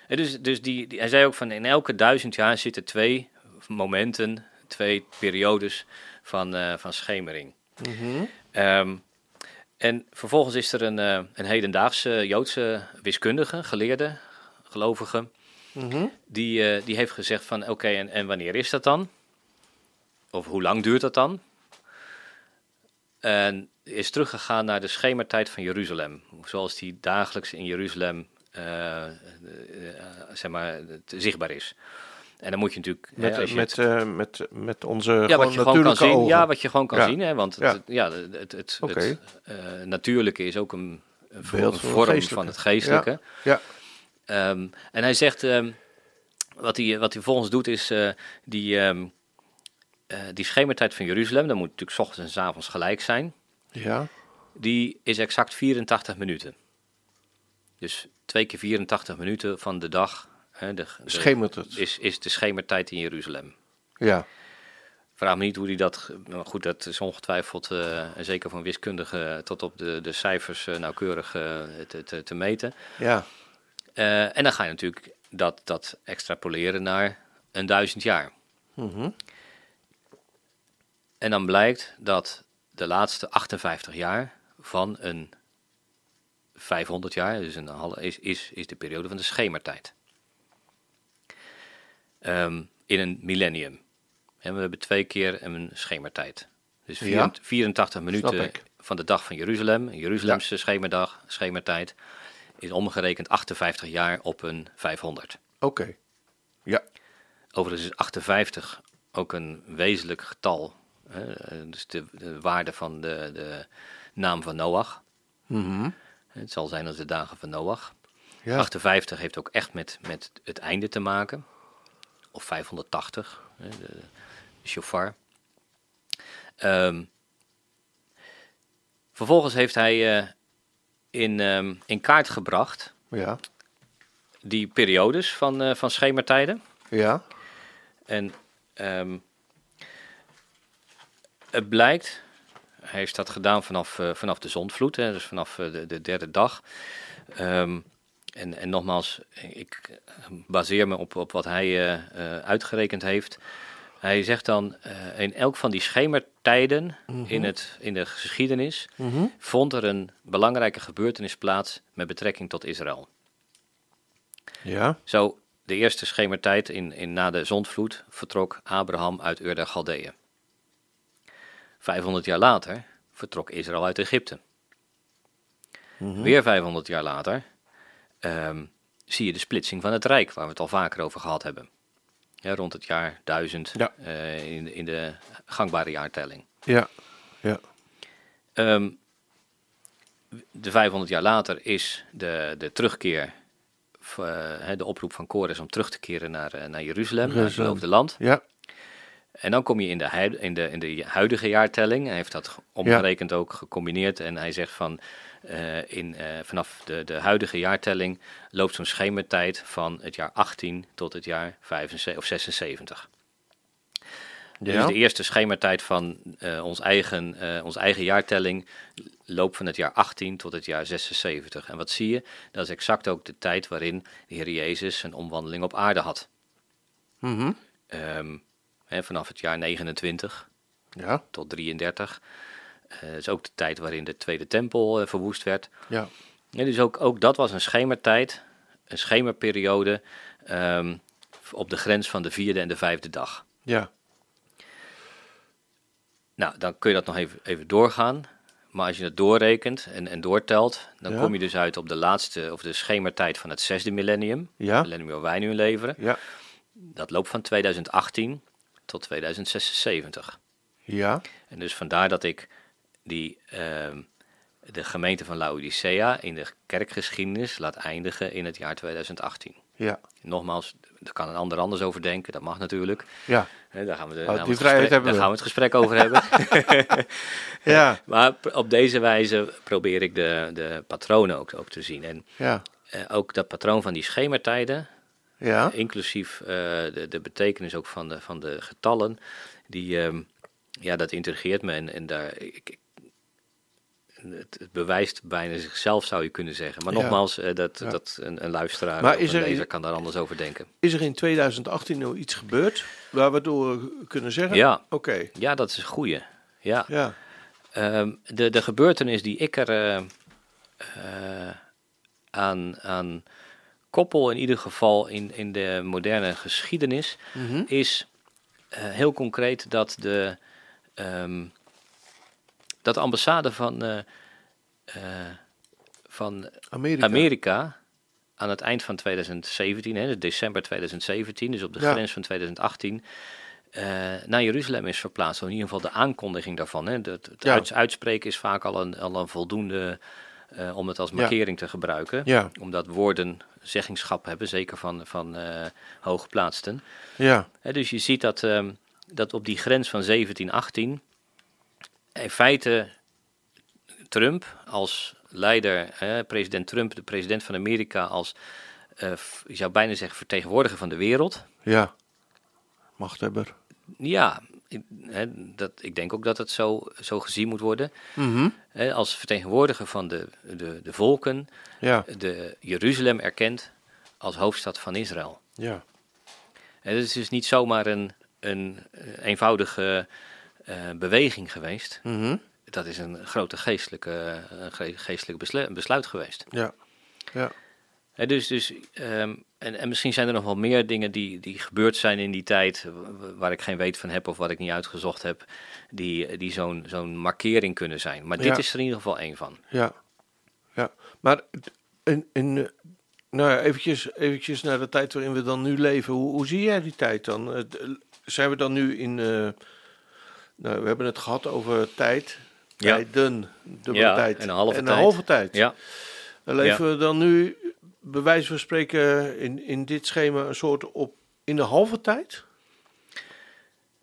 dus dus die, hij zei ook van in elke duizend jaar zitten twee momenten, twee periodes van, uh, van schemering. Mm en vervolgens is er een, uh, een hedendaagse Joodse wiskundige, geleerde, gelovige, mm die, uh, die heeft gezegd van oké, en, en wanneer is dat dan? Of hoe lang duurt dat dan? En is teruggegaan naar de schemertijd van Jeruzalem. Zoals die dagelijks in Jeruzalem uh, zeg maar, zichtbaar is. En dan moet je natuurlijk... Met, hè, je met, het, uh, met, met onze ja, wat je gewoon kan zien. Ogen. Ja, wat je gewoon kan ja. zien. Hè, want ja. het, ja, het, het, okay. het uh, natuurlijke is ook een, een, vorm van het geestelijke. Ja. Um, en hij zegt... Um, wat hij, wat hij volgens doet is die... Um, uh, die schemertijd van Jeruzalem, dat moet natuurlijk s ochtends en s avonds gelijk zijn. Ja. Die is exact 84 minuten. Dus twee keer 84 minuten van de dag. Hè, de, de, Schemert het. Is, is de schemertijd in Jeruzalem. Ja. Vraag me niet hoe die dat. Maar goed, dat is ongetwijfeld, uh, zeker van wiskundigen, tot op de, de cijfers uh, nauwkeurig te, te, te, meten. Ja. en dan ga je natuurlijk dat, dat extrapoleren naar een duizend jaar. Mm -hmm. En dan blijkt dat de laatste 58 jaar van een 500 jaar, dus een halve, is, is, is de periode van de schemertijd. Um, in een millennium. En we hebben twee keer een schemertijd. Dus ja. 84 minuten van de dag van Jeruzalem, een Jeruzalemse ja. schemerdag, schemertijd, is omgerekend 58 jaar op een 500. Oké. Okay. Ja. Overigens is 58 ook een wezenlijk getal dus de, de, waarde van de, de naam van Noach. Mm -hmm. Het zal zijn als de dagen van Noach. Ja. 58 heeft ook echt met, met het einde te maken. Of 580, de, de shofar. Um, vervolgens heeft hij uh, in, um, in kaart gebracht ja. die periodes van, uh, van schemertijden. Ja. En um, het blijkt, hij heeft dat gedaan vanaf, uh, vanaf de zondvloed, hè, dus vanaf uh, de, de, derde dag. Um, en, en nogmaals, ik baseer me op, op wat hij uh, uitgerekend heeft. Hij zegt dan, in elk van die schemertijden mm -hmm. in, het, in de geschiedenis mm -hmm. vond er een belangrijke gebeurtenis plaats met betrekking tot Israël. Ja. Zo, de eerste schemertijd in, in, na de zondvloed vertrok Abraham uit Ur der Galdeeën. 500 jaar later vertrok Israël uit Egypte. Mm -hmm. Weer 500 jaar later um, zie je de splitsing van het Rijk, waar we het al vaker over gehad hebben. Ja, rond het jaar 1000 ja. uh, in, in, de gangbare jaartelling. Ja, ja. Um, de 500 jaar later is de, de terugkeer, uh, de oproep van Kores om terug te keren naar, uh, naar Jeruzalem, naar het beloofde land. Ja. En dan kom je in de, huid, in de, in de huidige jaartelling. Hij heeft dat omgerekend ja. ook gecombineerd. En hij zegt van uh, in, uh, vanaf de, de huidige jaartelling loopt zo'n schemertijd van het jaar 18 tot het jaar 75, of 76. Ja. Dus de eerste schemertijd van uh, ons, eigen, ons eigen jaartelling loopt van het jaar 18 tot het jaar 76. En wat zie je? Dat is exact ook de tijd waarin de Heer Jezus zijn omwandeling op aarde had. Mm -hmm. um, Vanaf het jaar 29 ja. tot 33. Uh, dat is ook de tijd waarin de Tweede Tempel uh, verwoest werd. Ja. ja dus ook, ook dat was een schemertijd, een schemerperiode um, op de grens van de vierde en de vijfde dag. Ja. Nou, dan kun je dat nog even, even doorgaan. maar als je het doorrekent en, en doortelt, dan kom je dus uit op de laatste, of de schemertijd van het zesde millennium. Ja. millennium waar wij nu in leveren. Ja. Dat loopt van 2018 tot 2076. Ja. En dus vandaar dat ik die, ehm, de gemeente van Laodicea in de kerkgeschiedenis laat eindigen in het jaar 2018. Ja. Nogmaals, daar kan een ander anders over denken, dat mag natuurlijk. Ja. daar gaan we, de, oh, gaan we, het, gesprek, daar gaan we het gesprek over hebben. ja. Maar op deze wijze probeer ik de, de patronen ook, ook te zien. En ja. Eh, ook dat patroon van die schemertijden, ja. inclusief uh, de, de betekenis ook van de, van de getallen, die, uh, ja, dat intrigeert me. En, en daar, ik, het, bewijst bijna zichzelf, zou je kunnen zeggen. Maar nogmaals, uh, dat, dat een, een luisteraar maar is er, lezer kan daar anders over denken. Is er in 2018 nou iets gebeurd waar we door kunnen zeggen? Ja, oké. Ja, dat is een goeie. Ja. ja. Um, de, de gebeurtenis die ik er uh, uh, aan, aan koppel, in ieder geval in, in de moderne geschiedenis, mm -hmm. is heel concreet dat de. Um, dat de ambassade van, uh, uh, van Amerika. Amerika. aan het eind van 2017, hè, december 2017, dus op de grens van 2018, uh, naar Jeruzalem is verplaatst. in ieder geval de aankondiging daarvan. Hè. Het, het ja. uitspreken is vaak al een, al een voldoende uh, om het als markering ja. te gebruiken. Ja. Omdat woorden zeggingschap hebben, zeker van, van uh, hooggeplaatsten. Ja. dus je ziet dat, uh, dat op die grens van 1718 in feite Trump als leider, president Trump, de president van Amerika, als, uh, je zou bijna zeggen, vertegenwoordiger van de wereld. Ja, machthebber. Ja, dat, ik denk ook dat het zo, zo gezien moet worden. Mm hè, als vertegenwoordiger van de, de, de volken, ja. de Jeruzalem erkent als hoofdstad van Israël. Ja. En het is dus niet zomaar een, een eenvoudige uh, beweging geweest. Mm Dat is een grote geestelijke, geestelijke besluit geweest. Ja, ja. Dus, dus, um, en, en misschien zijn er nog wel meer dingen die, die gebeurd zijn in die tijd, waar ik geen weet van heb of wat ik niet uitgezocht heb, die, die zo'n zo'n markering kunnen zijn. Maar dit ja. is er in ieder geval één van. Ja, ja. Maar in, in, nou ja, eventjes, eventjes naar de tijd waarin we dan nu leven. Hoe, hoe zie jij die tijd dan? Zijn we dan nu in... Uh, nou, we hebben het gehad over tijd, ja. tijden, dubbele ja, tijd en een halve en tijd. een halve tijd. Ja. Leven we dan nu, bij wijze van spreken, in, in dit schema een soort op in de halve tijd?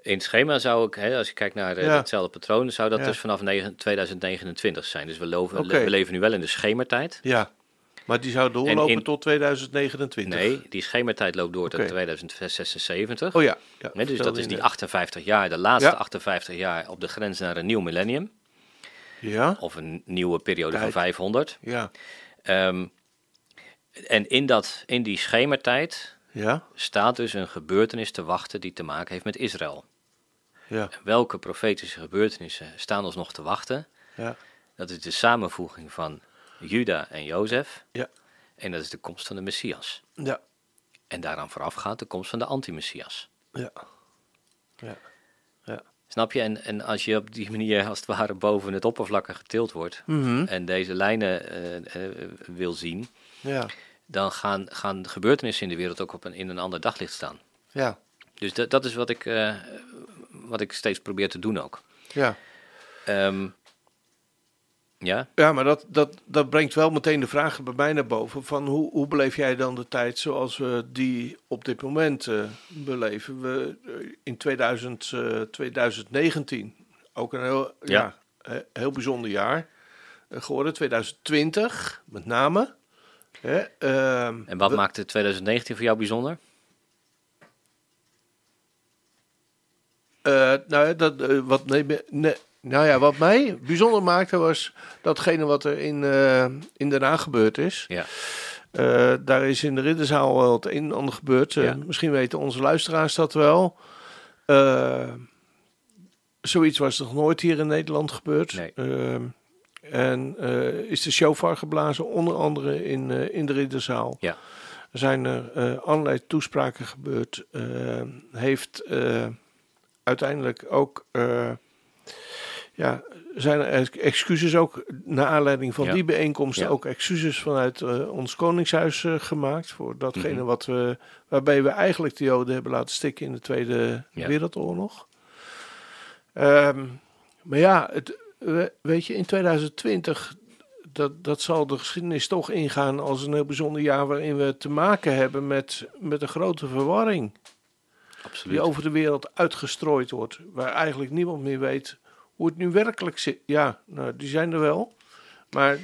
In het schema zou ik, hè, als je kijkt naar Ja. hetzelfde patroon, zou dat Ja. dus vanaf negen- 2029 zijn. Dus we, loven, we leven nu wel in de schemertijd. Ja, maar die zou doorlopen in- tot 2029. Nee, die schemertijd loopt door tot Oké. 2076. Oh ja. ja dus dat is die net. 58 jaar, de laatste Ja. 58 jaar op de grens naar een nieuw millennium. Ja, Of een nieuwe periode Tijd. van 500. ja, Ehm, en in, dat, in die schemertijd ja, staat dus een gebeurtenis te wachten die te maken heeft met Israël. ja, Welke profetische gebeurtenissen staan ons nog te wachten? ja, Dat is de samenvoeging van Juda en Jozef. Ja. En dat is de komst van de Messias. ja, En daaraan voorafgaat de komst van de anti-Messias. ja, ja, Snap je? En, en als je op die manier als het ware boven het oppervlak getild wordt Mhm. en deze lijnen eh, eh, wil zien, ja, dan gaan, gaan de gebeurtenissen in de wereld ook op een, in een ander daglicht staan. ja, Dus dat, dat is wat ik, eh, wat ik steeds probeer te doen ook. ja. Ehm, ja, Ja, maar dat, dat, dat brengt wel meteen de vraag bij mij naar boven: van hoe, hoe beleef jij dan de tijd zoals we die op dit moment eh, beleven? We eh, in 2000, eh, 2019, ook een heel, ja. Ja. heel bijzonder jaar eh, geworden, 2020 met name. Hè, ehm, en wat we- maakte 2019 voor jou bijzonder? Eh, nou dat, eh, wat, nee, nou ja, wat mij bijzonder maakte was datgene wat er in, eh, in Den Haag gebeurd is. Ja. Daar is in de Ridderzaal wel het een en ander gebeurd. Ja. Misschien weten onze luisteraars dat wel. Zoiets was nog nooit hier in Nederland gebeurd. Nee. En eh, is de shofar geblazen, onder andere in, eh, in de Ridderzaal. Ja. Er zijn er eh, allerlei toespraken gebeurd. Heeft uiteindelijk ook ja, zijn er excuses ook, naar aanleiding van die bijeenkomsten, ook excuses vanuit uh, ons Koningshuis uh, gemaakt. Voor datgene mhm. wat we, waarbij we eigenlijk de Joden hebben laten stikken in de Tweede Wereldoorlog. Um, maar ja, het, weet je, in 2020, dat, dat zal de geschiedenis toch ingaan als een heel bijzonder jaar waarin we te maken hebben met, met een grote verwarring. Absoluut. Die over de wereld uitgestrooid wordt, waar eigenlijk niemand meer weet hoe het nu werkelijk zit. Ja, nou, die zijn er wel, maar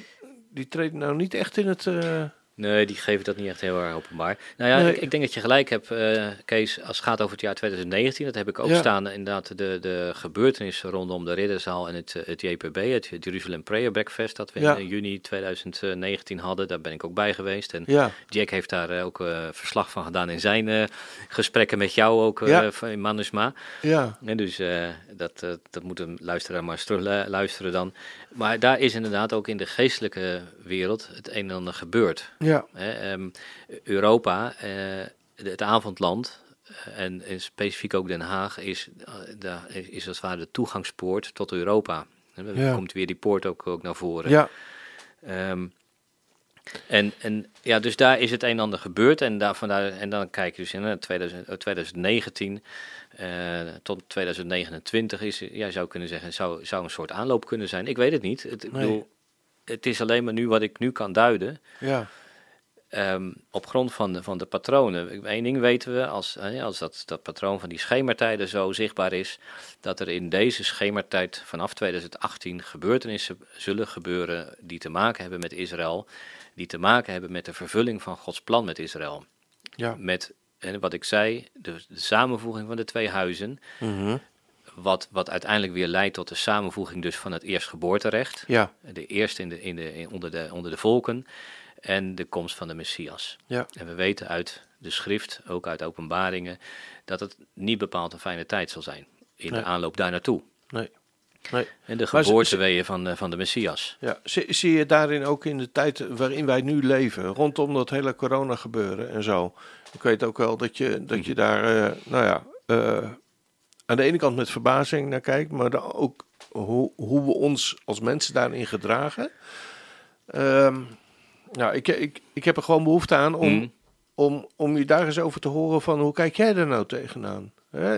die treden nou niet echt in het... Uh, Nee, die geven dat niet echt heel erg openbaar. Nou ja, ik, ik, denk dat je gelijk hebt, uh, Kees, als het gaat over het jaar 2019. Dat heb ik ook staan, inderdaad, de, de gebeurtenissen rondom de Ridderzaal en het, het JPB, het Jerusalem Prayer Breakfast, dat we in juni 2019 hadden. Daar ben ik ook bij geweest. En Jack heeft daar ook uh, verslag van gedaan in zijn gesprekken met jou ook in Manusma. Ja. En dus dat, dat moet een luisteraar maar luisteren dan. Maar daar is inderdaad ook in de geestelijke wereld het een en ander gebeurd. Ja. Ehm, Europa, uh, het avondland, eh, en, en, specifiek ook Den Haag, is, uh, daar is als het ware de toegangspoort tot Europa. En dan komt weer die poort ook, ook naar voren. Ja. Um, en, en ja, dus daar is het een en ander gebeurd. En, daar, vandaar, en dan kijk je dus in 2000, 2019 uh, tot 2029 is, ja, zou kunnen zeggen, zou, zou een soort aanloop kunnen zijn. Ik weet het niet. Het, ik bedoel, het is alleen maar nu wat ik nu kan duiden. Ja. Um, op grond van de, van de patronen. Eén ding weten we, als, als dat, dat patroon van die schemertijden zo zichtbaar is, dat er in deze schemertijd vanaf 2018 gebeurtenissen zullen gebeuren die te maken hebben met Israël, die te maken hebben met de vervulling van Gods plan met Israël. Ja. Met, en wat ik zei, de, de samenvoeging van de twee huizen. Mm wat, wat uiteindelijk weer leidt tot de samenvoeging dus van het eerstgeboorterecht. Ja. De eerste in de, in de, onder, de, onder de volken. En de komst van de Messias. Ja. En we weten uit de schrift, ook uit openbaringen, dat het niet bepaald een fijne tijd zal zijn. In de aanloop daar naartoe. Nee. Nee. En de geboorteweeën van, de, van de Messias. Ja, zie, zie, je daarin ook in de tijd waarin wij nu leven, rondom dat hele corona gebeuren en zo. Ik weet ook wel dat je, dat je daar, uh, nou ja, uh, aan de ene kant met verbazing naar kijkt, maar dan ook hoe, hoe we ons als mensen daarin gedragen. Um, nou, ik, ik, ik heb er gewoon behoefte aan om, mm. om, om je daar eens over te horen van hoe kijk jij er nou tegenaan? Hè?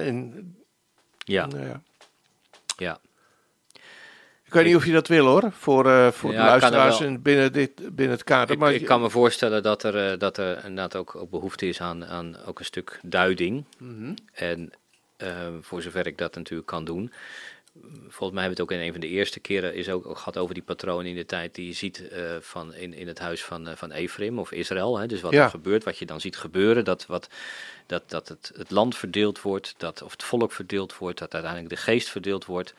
Ja. Nou ja. ja. Ik weet niet of je dat wil hoor, voor, uh, voor de luisteraars in, binnen, dit, binnen het kader. Ik, maar ik kan me voorstellen dat er, uh, dat er inderdaad ook, ook behoefte is aan, aan ook een stuk duiding. Mm -hmm. En Ehm, voor zover ik dat natuurlijk kan doen. Volgens mij hebben we het ook in een van de eerste keren is ook, gehad over die patronen in de tijd die je ziet uh, van in, in het huis van, uh, van Ephraim of Israël. Hè, dus wat er gebeurt, wat je dan ziet gebeuren, dat, wat, dat, dat het, het land verdeeld wordt, dat, of het volk verdeeld wordt, dat uiteindelijk de geest verdeeld wordt.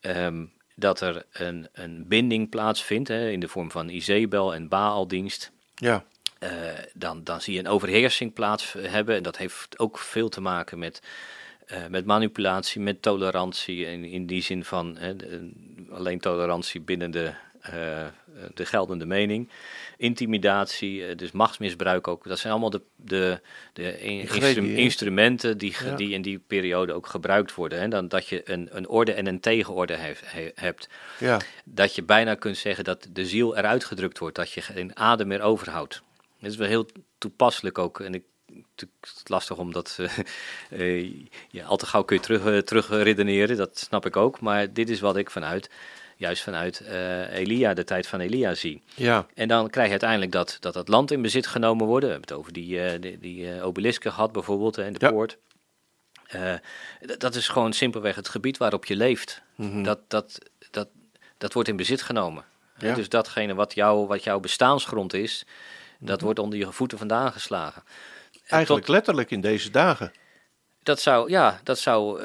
Um, dat er een, een binding plaatsvindt hè, in de vorm van Izebel en Baaldienst. Ja. Uh, dan, dan zie je een overheersing plaats hebben. En dat heeft ook veel te maken met, uh, met manipulatie, met tolerantie. In, in die zin van hè, de, alleen tolerantie binnen de, uh, de geldende mening. Intimidatie, dus machtsmisbruik ook. Dat zijn allemaal de, de, de instru instrumenten die, ja. die in die periode ook gebruikt worden. Hè. Dan, dat je een, een orde en een tegenorde heeft. He, hebt. Ja. Dat je bijna kunt zeggen dat de ziel eruit gedrukt wordt. Dat je geen adem meer overhoudt. Het is wel heel toepasselijk ook. En ik, het is lastig om dat uh, ja, al te gauw kun je terug, uh, terug redeneren, dat snap ik ook. Maar dit is wat ik vanuit, juist vanuit uh, Elia, de tijd van Elia zie. Ja. En dan krijg je uiteindelijk dat, dat het land in bezit genomen wordt. We hebben het over die, die, die obelisken gehad bijvoorbeeld, in de ja. poort. dat is gewoon simpelweg het gebied waarop je leeft. Mm -hmm. dat, dat, dat, dat wordt in bezit genomen. Ja. Dus datgene wat, jou, wat jouw bestaansgrond is, dat mhm. wordt onder je voeten vandaan geslagen. Eigenlijk letterlijk in deze dagen. Dat zou, ja, dat zou,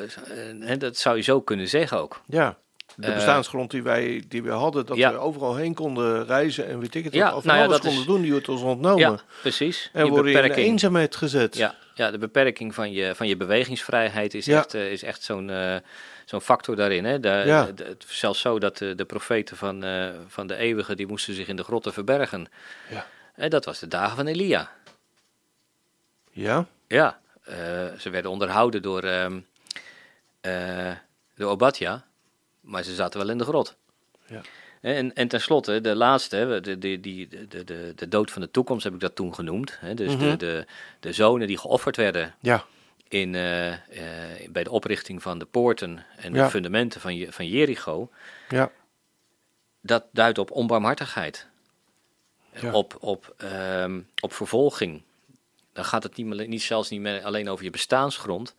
uh, dat zou je zo kunnen zeggen ook. Ja, de uh, bestaansgrond die wij, die we hadden, dat ja. we overal heen konden reizen en weet ik het, ja, of nou ja, alles konden is, doen, die wordt ons ontnomen. Ja, precies. En worden in eenzaamheid gezet. Ja, ja, de beperking van je, van je bewegingsvrijheid is echt, uh, is echt zo'n zo'n factor daarin. Hè? De, zelfs zo dat de, de profeten van, van de eeuwige, die moesten zich in de grotten verbergen. Ja. En dat was de dagen van Elia. Ja? Ja, uh, ze werden onderhouden door, um, uh, door Obadja. maar ze zaten wel in de grot. Ja. En, en tenslotte, de laatste, de, de, die, de, de, de dood van de toekomst heb ik dat toen genoemd. Hè? Dus de, mhm. de, de zonen die geofferd werden ja. in, uh, uh, bij de oprichting van de poorten en de fundamenten van, van Jericho. Ja. Dat duidt op onbarmhartigheid. Op, op, um, op vervolging. Dan gaat het niet, niet zelfs niet meer alleen over je bestaansgrond,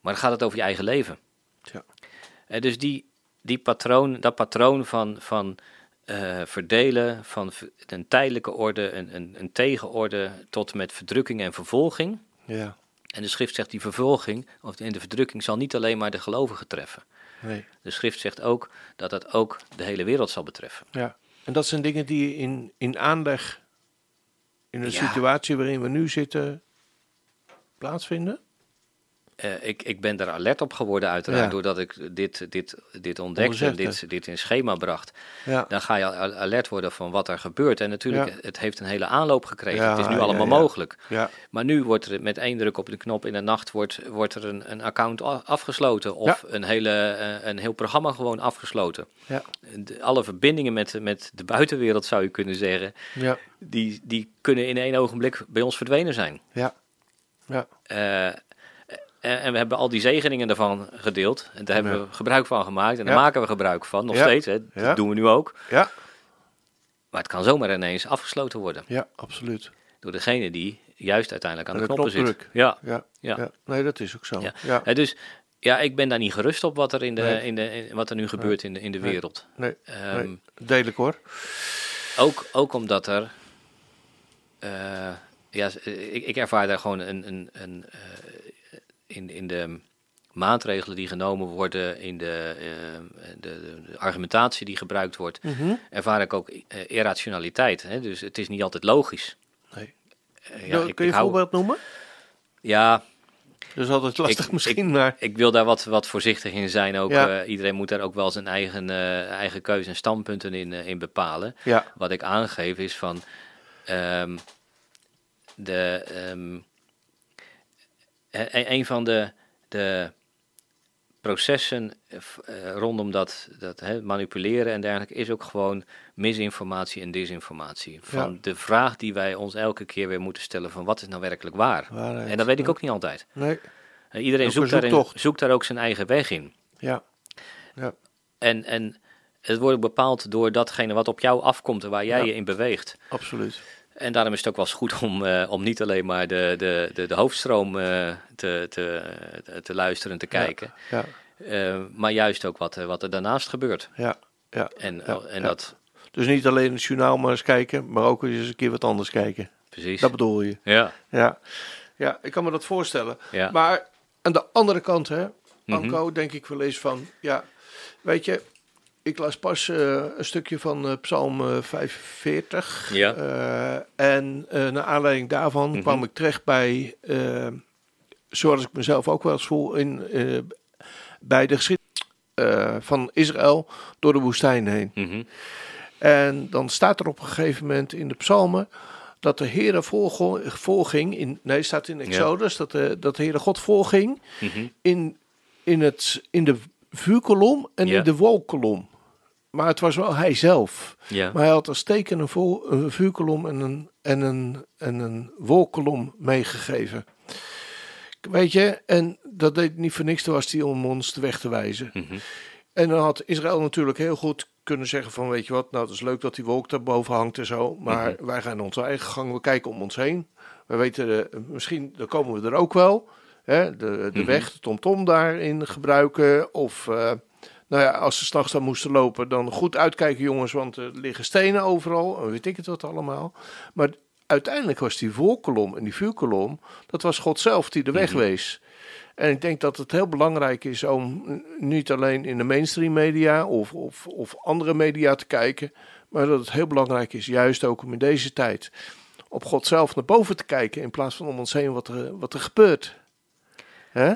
maar dan gaat het over je eigen leven. Ja. En dus die, die patroon, dat patroon van, van uh, verdelen van een tijdelijke orde, een, een, een tegenorde tot met verdrukking en vervolging. Ja. En de schrift zegt die vervolging, of in de verdrukking, zal niet alleen maar de gelovigen treffen. Nee. De schrift zegt ook dat dat ook de hele wereld zal betreffen. Ja, en dat zijn dingen die in, in aanleg, in een situatie waarin we nu zitten, plaatsvinden? Uh, ik, ik ben daar alert op geworden uiteraard, doordat ik dit, dit, dit ontdekte en dit, dit in schema bracht. Ja. Dan ga je alert worden van wat er gebeurt. En natuurlijk, het heeft een hele aanloop gekregen. het is nu allemaal mogelijk. Maar nu wordt er met één druk op de knop in de nacht wordt, wordt er een, een account afgesloten. Of een, hele, eh, een heel programma gewoon afgesloten. alle verbindingen met, met de buitenwereld zou je kunnen zeggen, die, die kunnen in één ogenblik bij ons verdwenen zijn. Ja. Ja. Uh, en, en, we hebben al die zegeningen ervan gedeeld. En daar hebben we gebruik van gemaakt. En daar maken we gebruik van, nog steeds. Hè. Dat doen we nu ook. Ja. Maar het kan zomaar ineens afgesloten worden. Ja, absoluut. Door degene die juist uiteindelijk aan de, de knoppen zit. Ja. Ja. Ja. Nee, dat is ook zo. Ja. ja. dus ja, ik ben daar niet gerust op wat er, in de, in de, wat er nu gebeurt in de, in de wereld. Nee, um, nee. hoor. Ook, ook omdat er... Uh, ja, ik, ik ervaar daar gewoon een, een, een uh, in, in de maatregelen die genomen worden, in de, uh, de, de, argumentatie die gebruikt wordt, mm ervaar ik ook uh, irrationaliteit. Hè? Dus het is niet altijd logisch. Nee. Uh, ja, ik, kun je een voorbeeld noemen? Ja. Dat is altijd lastig misschien, maar... Ik wil daar wat, wat voorzichtig in zijn ook. Ja. iedereen moet daar ook wel zijn eigen, eigen keuze en standpunten in, in bepalen. Ja. Wat ik aangeef is van... Um, de... Um, een van de, de processen uh, rondom dat, dat hè, manipuleren en dergelijke is ook gewoon misinformatie en desinformatie. Van de vraag die wij ons elke keer weer moeten stellen van wat is nou werkelijk waar? en dat weet ik ook niet altijd. Nee. Uh, iedereen zoekt, daarin, zoekt daar ook zijn eigen weg in. Ja. ja. En, en het wordt bepaald door datgene wat op jou afkomt en waar jij je in beweegt. Absoluut. En daarom is het ook wel eens goed om, uh, om niet alleen maar de, de, de, de hoofdstroom uh, te, te, te luisteren, te kijken. Ja, ja. Uh, maar juist ook wat, wat er daarnaast gebeurt. Ja, ja. En, en dat... Dus niet alleen het journaal maar eens kijken, maar ook eens een keer wat anders kijken. Precies. Dat bedoel je. Ja. Ja, ja ik kan me dat voorstellen. Ja. Maar aan de andere kant, hè, mhm. Anko, mm denk ik wel eens van, ja, weet je, ik las pas uh, een stukje van uh, Psalm 45. Ja. Uh, en naar aanleiding daarvan mm -hmm. kwam ik terecht bij, zoals ik mezelf ook wel eens voel, in, bij de geschiedenis van Israël door de woestijn heen. Mm -hmm. En dan staat er op een gegeven moment in de psalmen dat de Heere voorging, in, nee, staat in Exodus, ja. dat, de, dat de Heere God voorging mm -hmm. in, in, het, in de vuurkolom en de wolkolom. Maar het was wel hij zelf. Ja. Maar hij had als teken een, vol, een vuurkolom en een, en een, en een wolkolom meegegeven. Weet je, en dat deed niet voor niks, toen was hij om ons de weg te wijzen. Mm -hmm. En dan had Israël natuurlijk heel goed kunnen zeggen van, weet je wat, nou het is leuk dat die wolk daar boven hangt en zo, maar mm -hmm. wij gaan onze eigen gang, we kijken om ons heen. We weten, uh, misschien, dan komen we er ook wel. Hè, de, de mm -hmm. weg, de tomtom daarin gebruiken of... Uh, nou ja, als ze s'nachts dan moesten lopen, dan goed uitkijken jongens, want er liggen stenen overal. Weet ik het wat allemaal. Maar uiteindelijk was die voorkolom en die vuurkolom, dat was God zelf die de weg mhm. wees. En ik denk dat het heel belangrijk is om niet alleen in de mainstream media of, of, of andere media te kijken, maar dat het heel belangrijk is, juist ook om in deze tijd, op God zelf naar boven te kijken in plaats van om ons heen wat er, wat er gebeurt. Hè?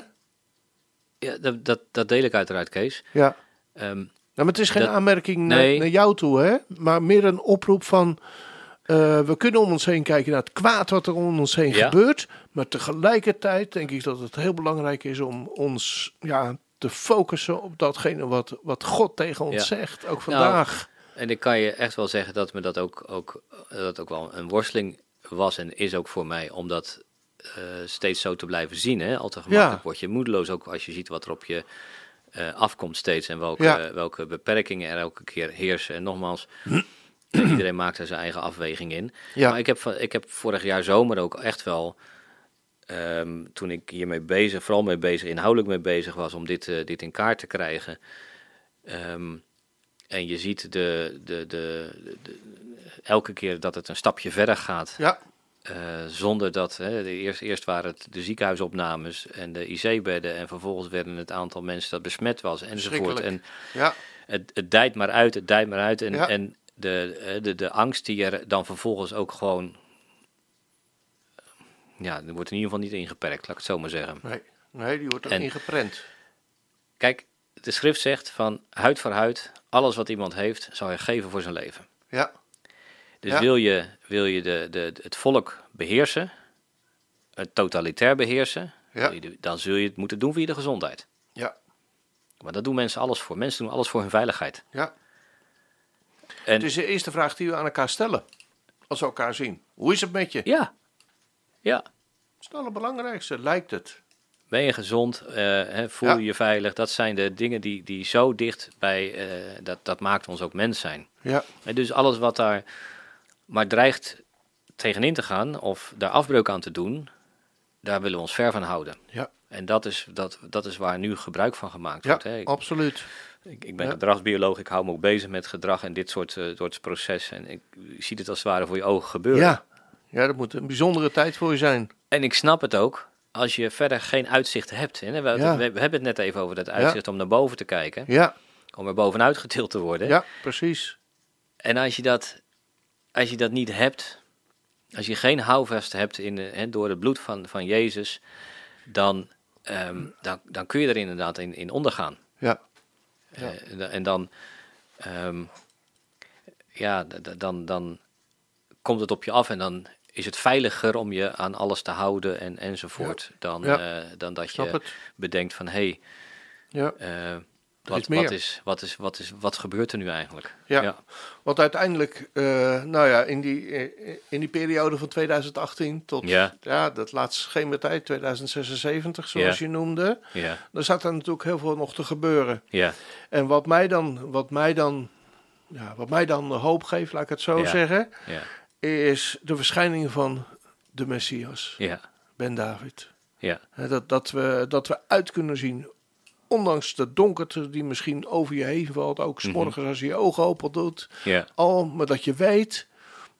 Ja, dat, dat, dat deel ik uiteraard, Kees. Ja. Um, nou, maar het is geen aanmerking naar, naar, jou toe, hè? maar meer een oproep van... Uh, we kunnen om ons heen kijken naar het kwaad wat er om ons heen gebeurt. Maar tegelijkertijd denk ik dat het heel belangrijk is om ons ja, te focussen op datgene wat, wat God tegen ons zegt, ook nou, vandaag. en ik kan je echt wel zeggen dat me dat ook, ook, dat ook wel een worsteling was en is ook voor mij, om dat uh, steeds zo te blijven zien. Hè? Al te gemakkelijk word je moedeloos, ook als je ziet wat er op je uh, afkomt steeds en welke, welke beperkingen er elke keer heersen. En nogmaals, iedereen maakt er zijn eigen afweging in. Ja. Maar ik heb, ik heb vorig jaar zomer ook echt wel, um, toen ik hiermee bezig, vooral mee bezig, inhoudelijk mee bezig was om dit, uh, dit in kaart te krijgen. Um, en je ziet de, de, de, de, elke keer dat het een stapje verder gaat. Ja. Uh, zonder dat, hè, de eerst, eerst waren het de ziekenhuisopnames en de IC-bedden en vervolgens werden het aantal mensen dat besmet was enzovoort. En ja. het, het dijt maar uit, het dijt maar uit en, ja. en de, de, de angst die er dan vervolgens ook gewoon, ja, die wordt in ieder geval niet ingeperkt, laat ik het zo maar zeggen. Nee, nee die wordt er ingeprent. Kijk, de schrift zegt van huid voor huid, alles wat iemand heeft, zal hij geven voor zijn leven. Ja. Dus wil je, wil je de, de, het volk beheersen, het totalitair beheersen, ja. dan zul je het moeten doen via de gezondheid. Ja. Maar dat doen mensen alles voor. Mensen doen alles voor hun veiligheid. Ja. En, het is de eerste vraag die we aan elkaar stellen. Als we elkaar zien. Hoe is het met je? Ja. Ja. Dat is het allerbelangrijkste, lijkt het. Ben je gezond? Uh, voel je je veilig? Dat zijn de dingen die, die zo dicht bij, uh, dat, dat maakt ons ook mens zijn. Ja. En dus alles wat daar maar dreigt tegenin te gaan of daar afbreuk aan te doen, daar willen we ons ver van houden. Ja. En dat is, dat, dat is waar nu gebruik van gemaakt wordt. Ja, absoluut. Ik, ik ben gedragsbioloog, ik hou me ook bezig met gedrag en dit soort, uh, soort processen. En ik, zie het als het ware voor je ogen gebeuren. Ja. ja, dat moet een bijzondere tijd voor je zijn. En ik snap het ook, als je verder geen uitzicht hebt. Hè? We, we, hebben het net even over dat uitzicht om naar boven te kijken. Ja. Om er bovenuit getild te worden. Ja, precies. En als je dat als je dat niet hebt, als je geen houvast hebt in, door het bloed van, van Jezus, dan, um, dan, dan kun je er inderdaad in, in ondergaan. Ja. ja. Uh, en dan, um, ja, dan, dan komt het op je af en dan is het veiliger om je aan alles te houden en, enzovoort. Ja. Dan, ja. Uh, dan dat je het. bedenkt van hé, hey, ja. Uh, wat, wat, is, wat, is, wat, is, wat gebeurt er nu eigenlijk? Ja, ja. want uiteindelijk, uh, nou ja, in die, eh, in die periode van 2018 tot ja. Ja, dat laatste schematijd, 2076 zoals je noemde, ja. dan zat er natuurlijk heel veel nog te gebeuren. Ja. En wat mij dan, wat mij dan, ja, wat mij dan hoop geeft, laat ik het zo zeggen, is de verschijning van de Messias, ja. Ben David. Ja. Dat, dat, we, dat we uit kunnen zien ondanks de donkerte die misschien over je heen valt, ook mhm. morgens als je je ogen open doet, al, maar dat je weet,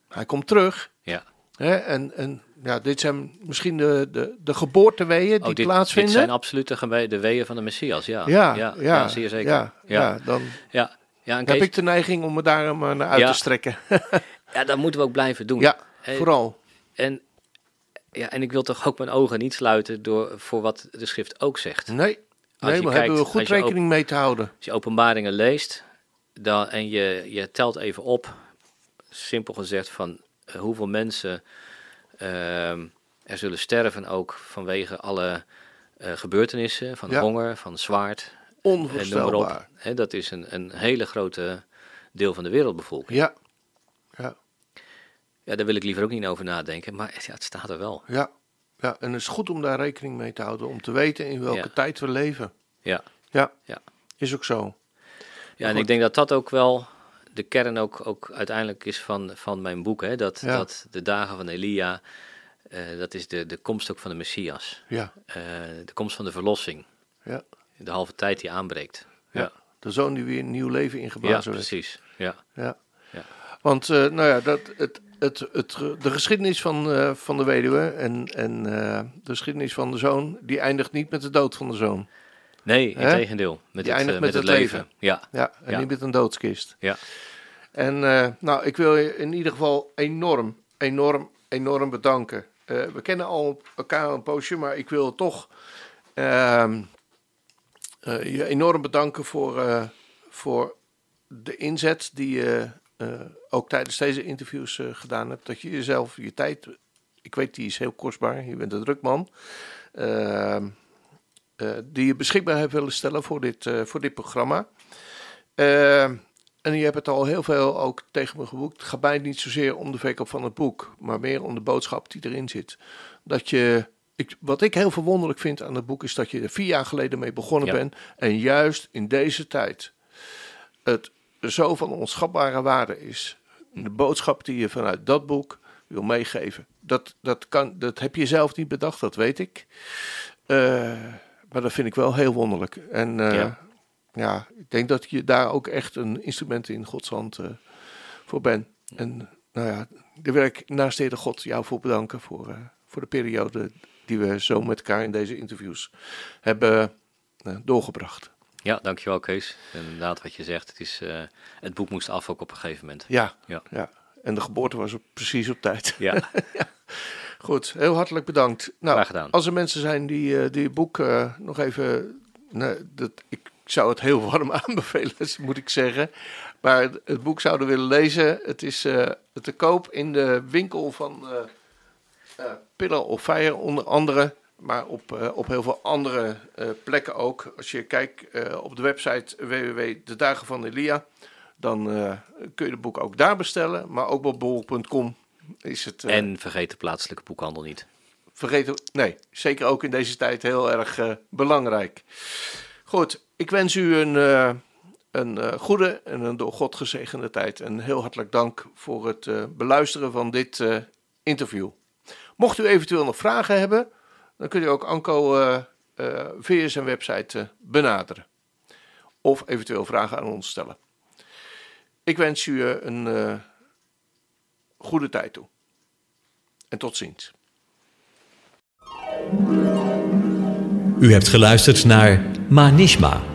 hij komt terug. Ja. Hè, en, en ja, dit zijn misschien de, de, de geboorteweeën die oh, dit, plaatsvinden. Dit zijn absoluut de, de weeën van de Messias, ja. Ja, ja, ja, zeer zeker. Ja, ja. dan ja, ja, heb ik de neiging om me daar maar naar uit te strekken. ja, dat moeten we ook blijven doen. Ja, vooral. En, ja, en ik wil toch ook mijn ogen niet sluiten door, voor wat de schrift ook zegt. Nee, nee, maar hebben we goed rekening mee te houden. Als je openbaringen leest dan, en je, je telt even op, simpel gezegd, van uh, hoeveel mensen uh, er zullen sterven ook vanwege alle uh, gebeurtenissen, van honger, van zwaard. Onvoorstelbaar. He, dat is een, een hele grote deel van de wereldbevolking. Ja. ja. Ja, daar wil ik liever ook niet over nadenken, maar ja, het staat er wel. Ja. Ja, en het is goed om daar rekening mee te houden, om te weten in welke tijd we leven. Ja. ja. Ja, is ook zo. Ja, en ik denk dat dat ook wel de kern ook, ook uiteindelijk is van, van mijn boek. Hè? Dat, dat de dagen van Elia, uh, dat is de, de komst ook van de Messias. Ja. Uh, de komst van de verlossing. Ja. De halve tijd die aanbreekt. Ja. De zoon die weer een nieuw leven ingeblazen ja, precies. Ja. ja. ja. Want, uh, nou ja, dat, het, het, het, de geschiedenis van, uh, van de weduwe en, en uh, de geschiedenis van de zoon, die eindigt niet met de dood van de zoon. Nee, in tegendeel. Met die het, eindigt met, met het, leven. leven. Ja. ja, en ja. niet met een doodskist. Ja. En nou, ik wil je in ieder geval enorm, enorm, enorm bedanken. we kennen al elkaar een poosje, maar ik wil toch ehm, je enorm bedanken voor, voor de inzet die je ook tijdens deze interviews uh, gedaan hebt, dat je jezelf, je tijd, ik weet die is heel kostbaar, je bent een druk man, uh, die je beschikbaar hebt willen stellen voor dit, voor dit programma. en je hebt het al heel veel ook tegen me geboekt. Het gaat mij niet zozeer om de verkoop van het boek, maar meer om de boodschap die erin zit. Dat je ik, wat ik heel verwonderlijk vind aan het boek is dat je er vier jaar geleden mee begonnen bent. En juist in deze tijd het zo van onschatbare waarde is. De boodschap die je vanuit dat boek wil meegeven. Dat, dat, kan, dat heb je zelf niet bedacht, dat weet ik. Uh, maar dat vind ik wel heel wonderlijk. En uh, ja. ja. ik denk dat je daar ook echt een instrument in Gods hand uh, voor bent. En nou ja, daar wil ik naast de God jou voor bedanken voor, voor de periode die we zo met elkaar in deze interviews hebben doorgebracht. Ja, dankjewel Kees. Inderdaad wat je zegt, het, is, uh, het boek moest af ook op een gegeven moment. Ja, ja. ja. en de geboorte was op, precies op tijd. Ja. ja. Goed, heel hartelijk bedankt. Nou. Als er mensen zijn die, uh, die het boek uh, nog even... Nee, dat, ik zou het heel warm aanbevelen, moet ik zeggen. Maar het boek zouden willen lezen. Het is te koop in de winkel van Pillar of Fire onder andere... Maar op, uh, op heel veel andere uh, plekken ook. Als je kijkt uh, op de website www. Dagen van Elia, dan kun je het boek ook daar bestellen. Maar ook op bol.com is het. en vergeet de plaatselijke boekhandel niet. Vergeet, nee, zeker ook in deze tijd heel erg belangrijk. Goed, ik wens u een, een goede en een door God gezegende tijd. En heel hartelijk dank voor het beluisteren van dit interview. Mocht u eventueel nog vragen hebben dan kun je ook Anko uh, uh, via zijn website uh, benaderen. Of eventueel vragen aan ons stellen. Ik wens u een goede tijd toe. En tot ziens. U hebt geluisterd naar Manishma.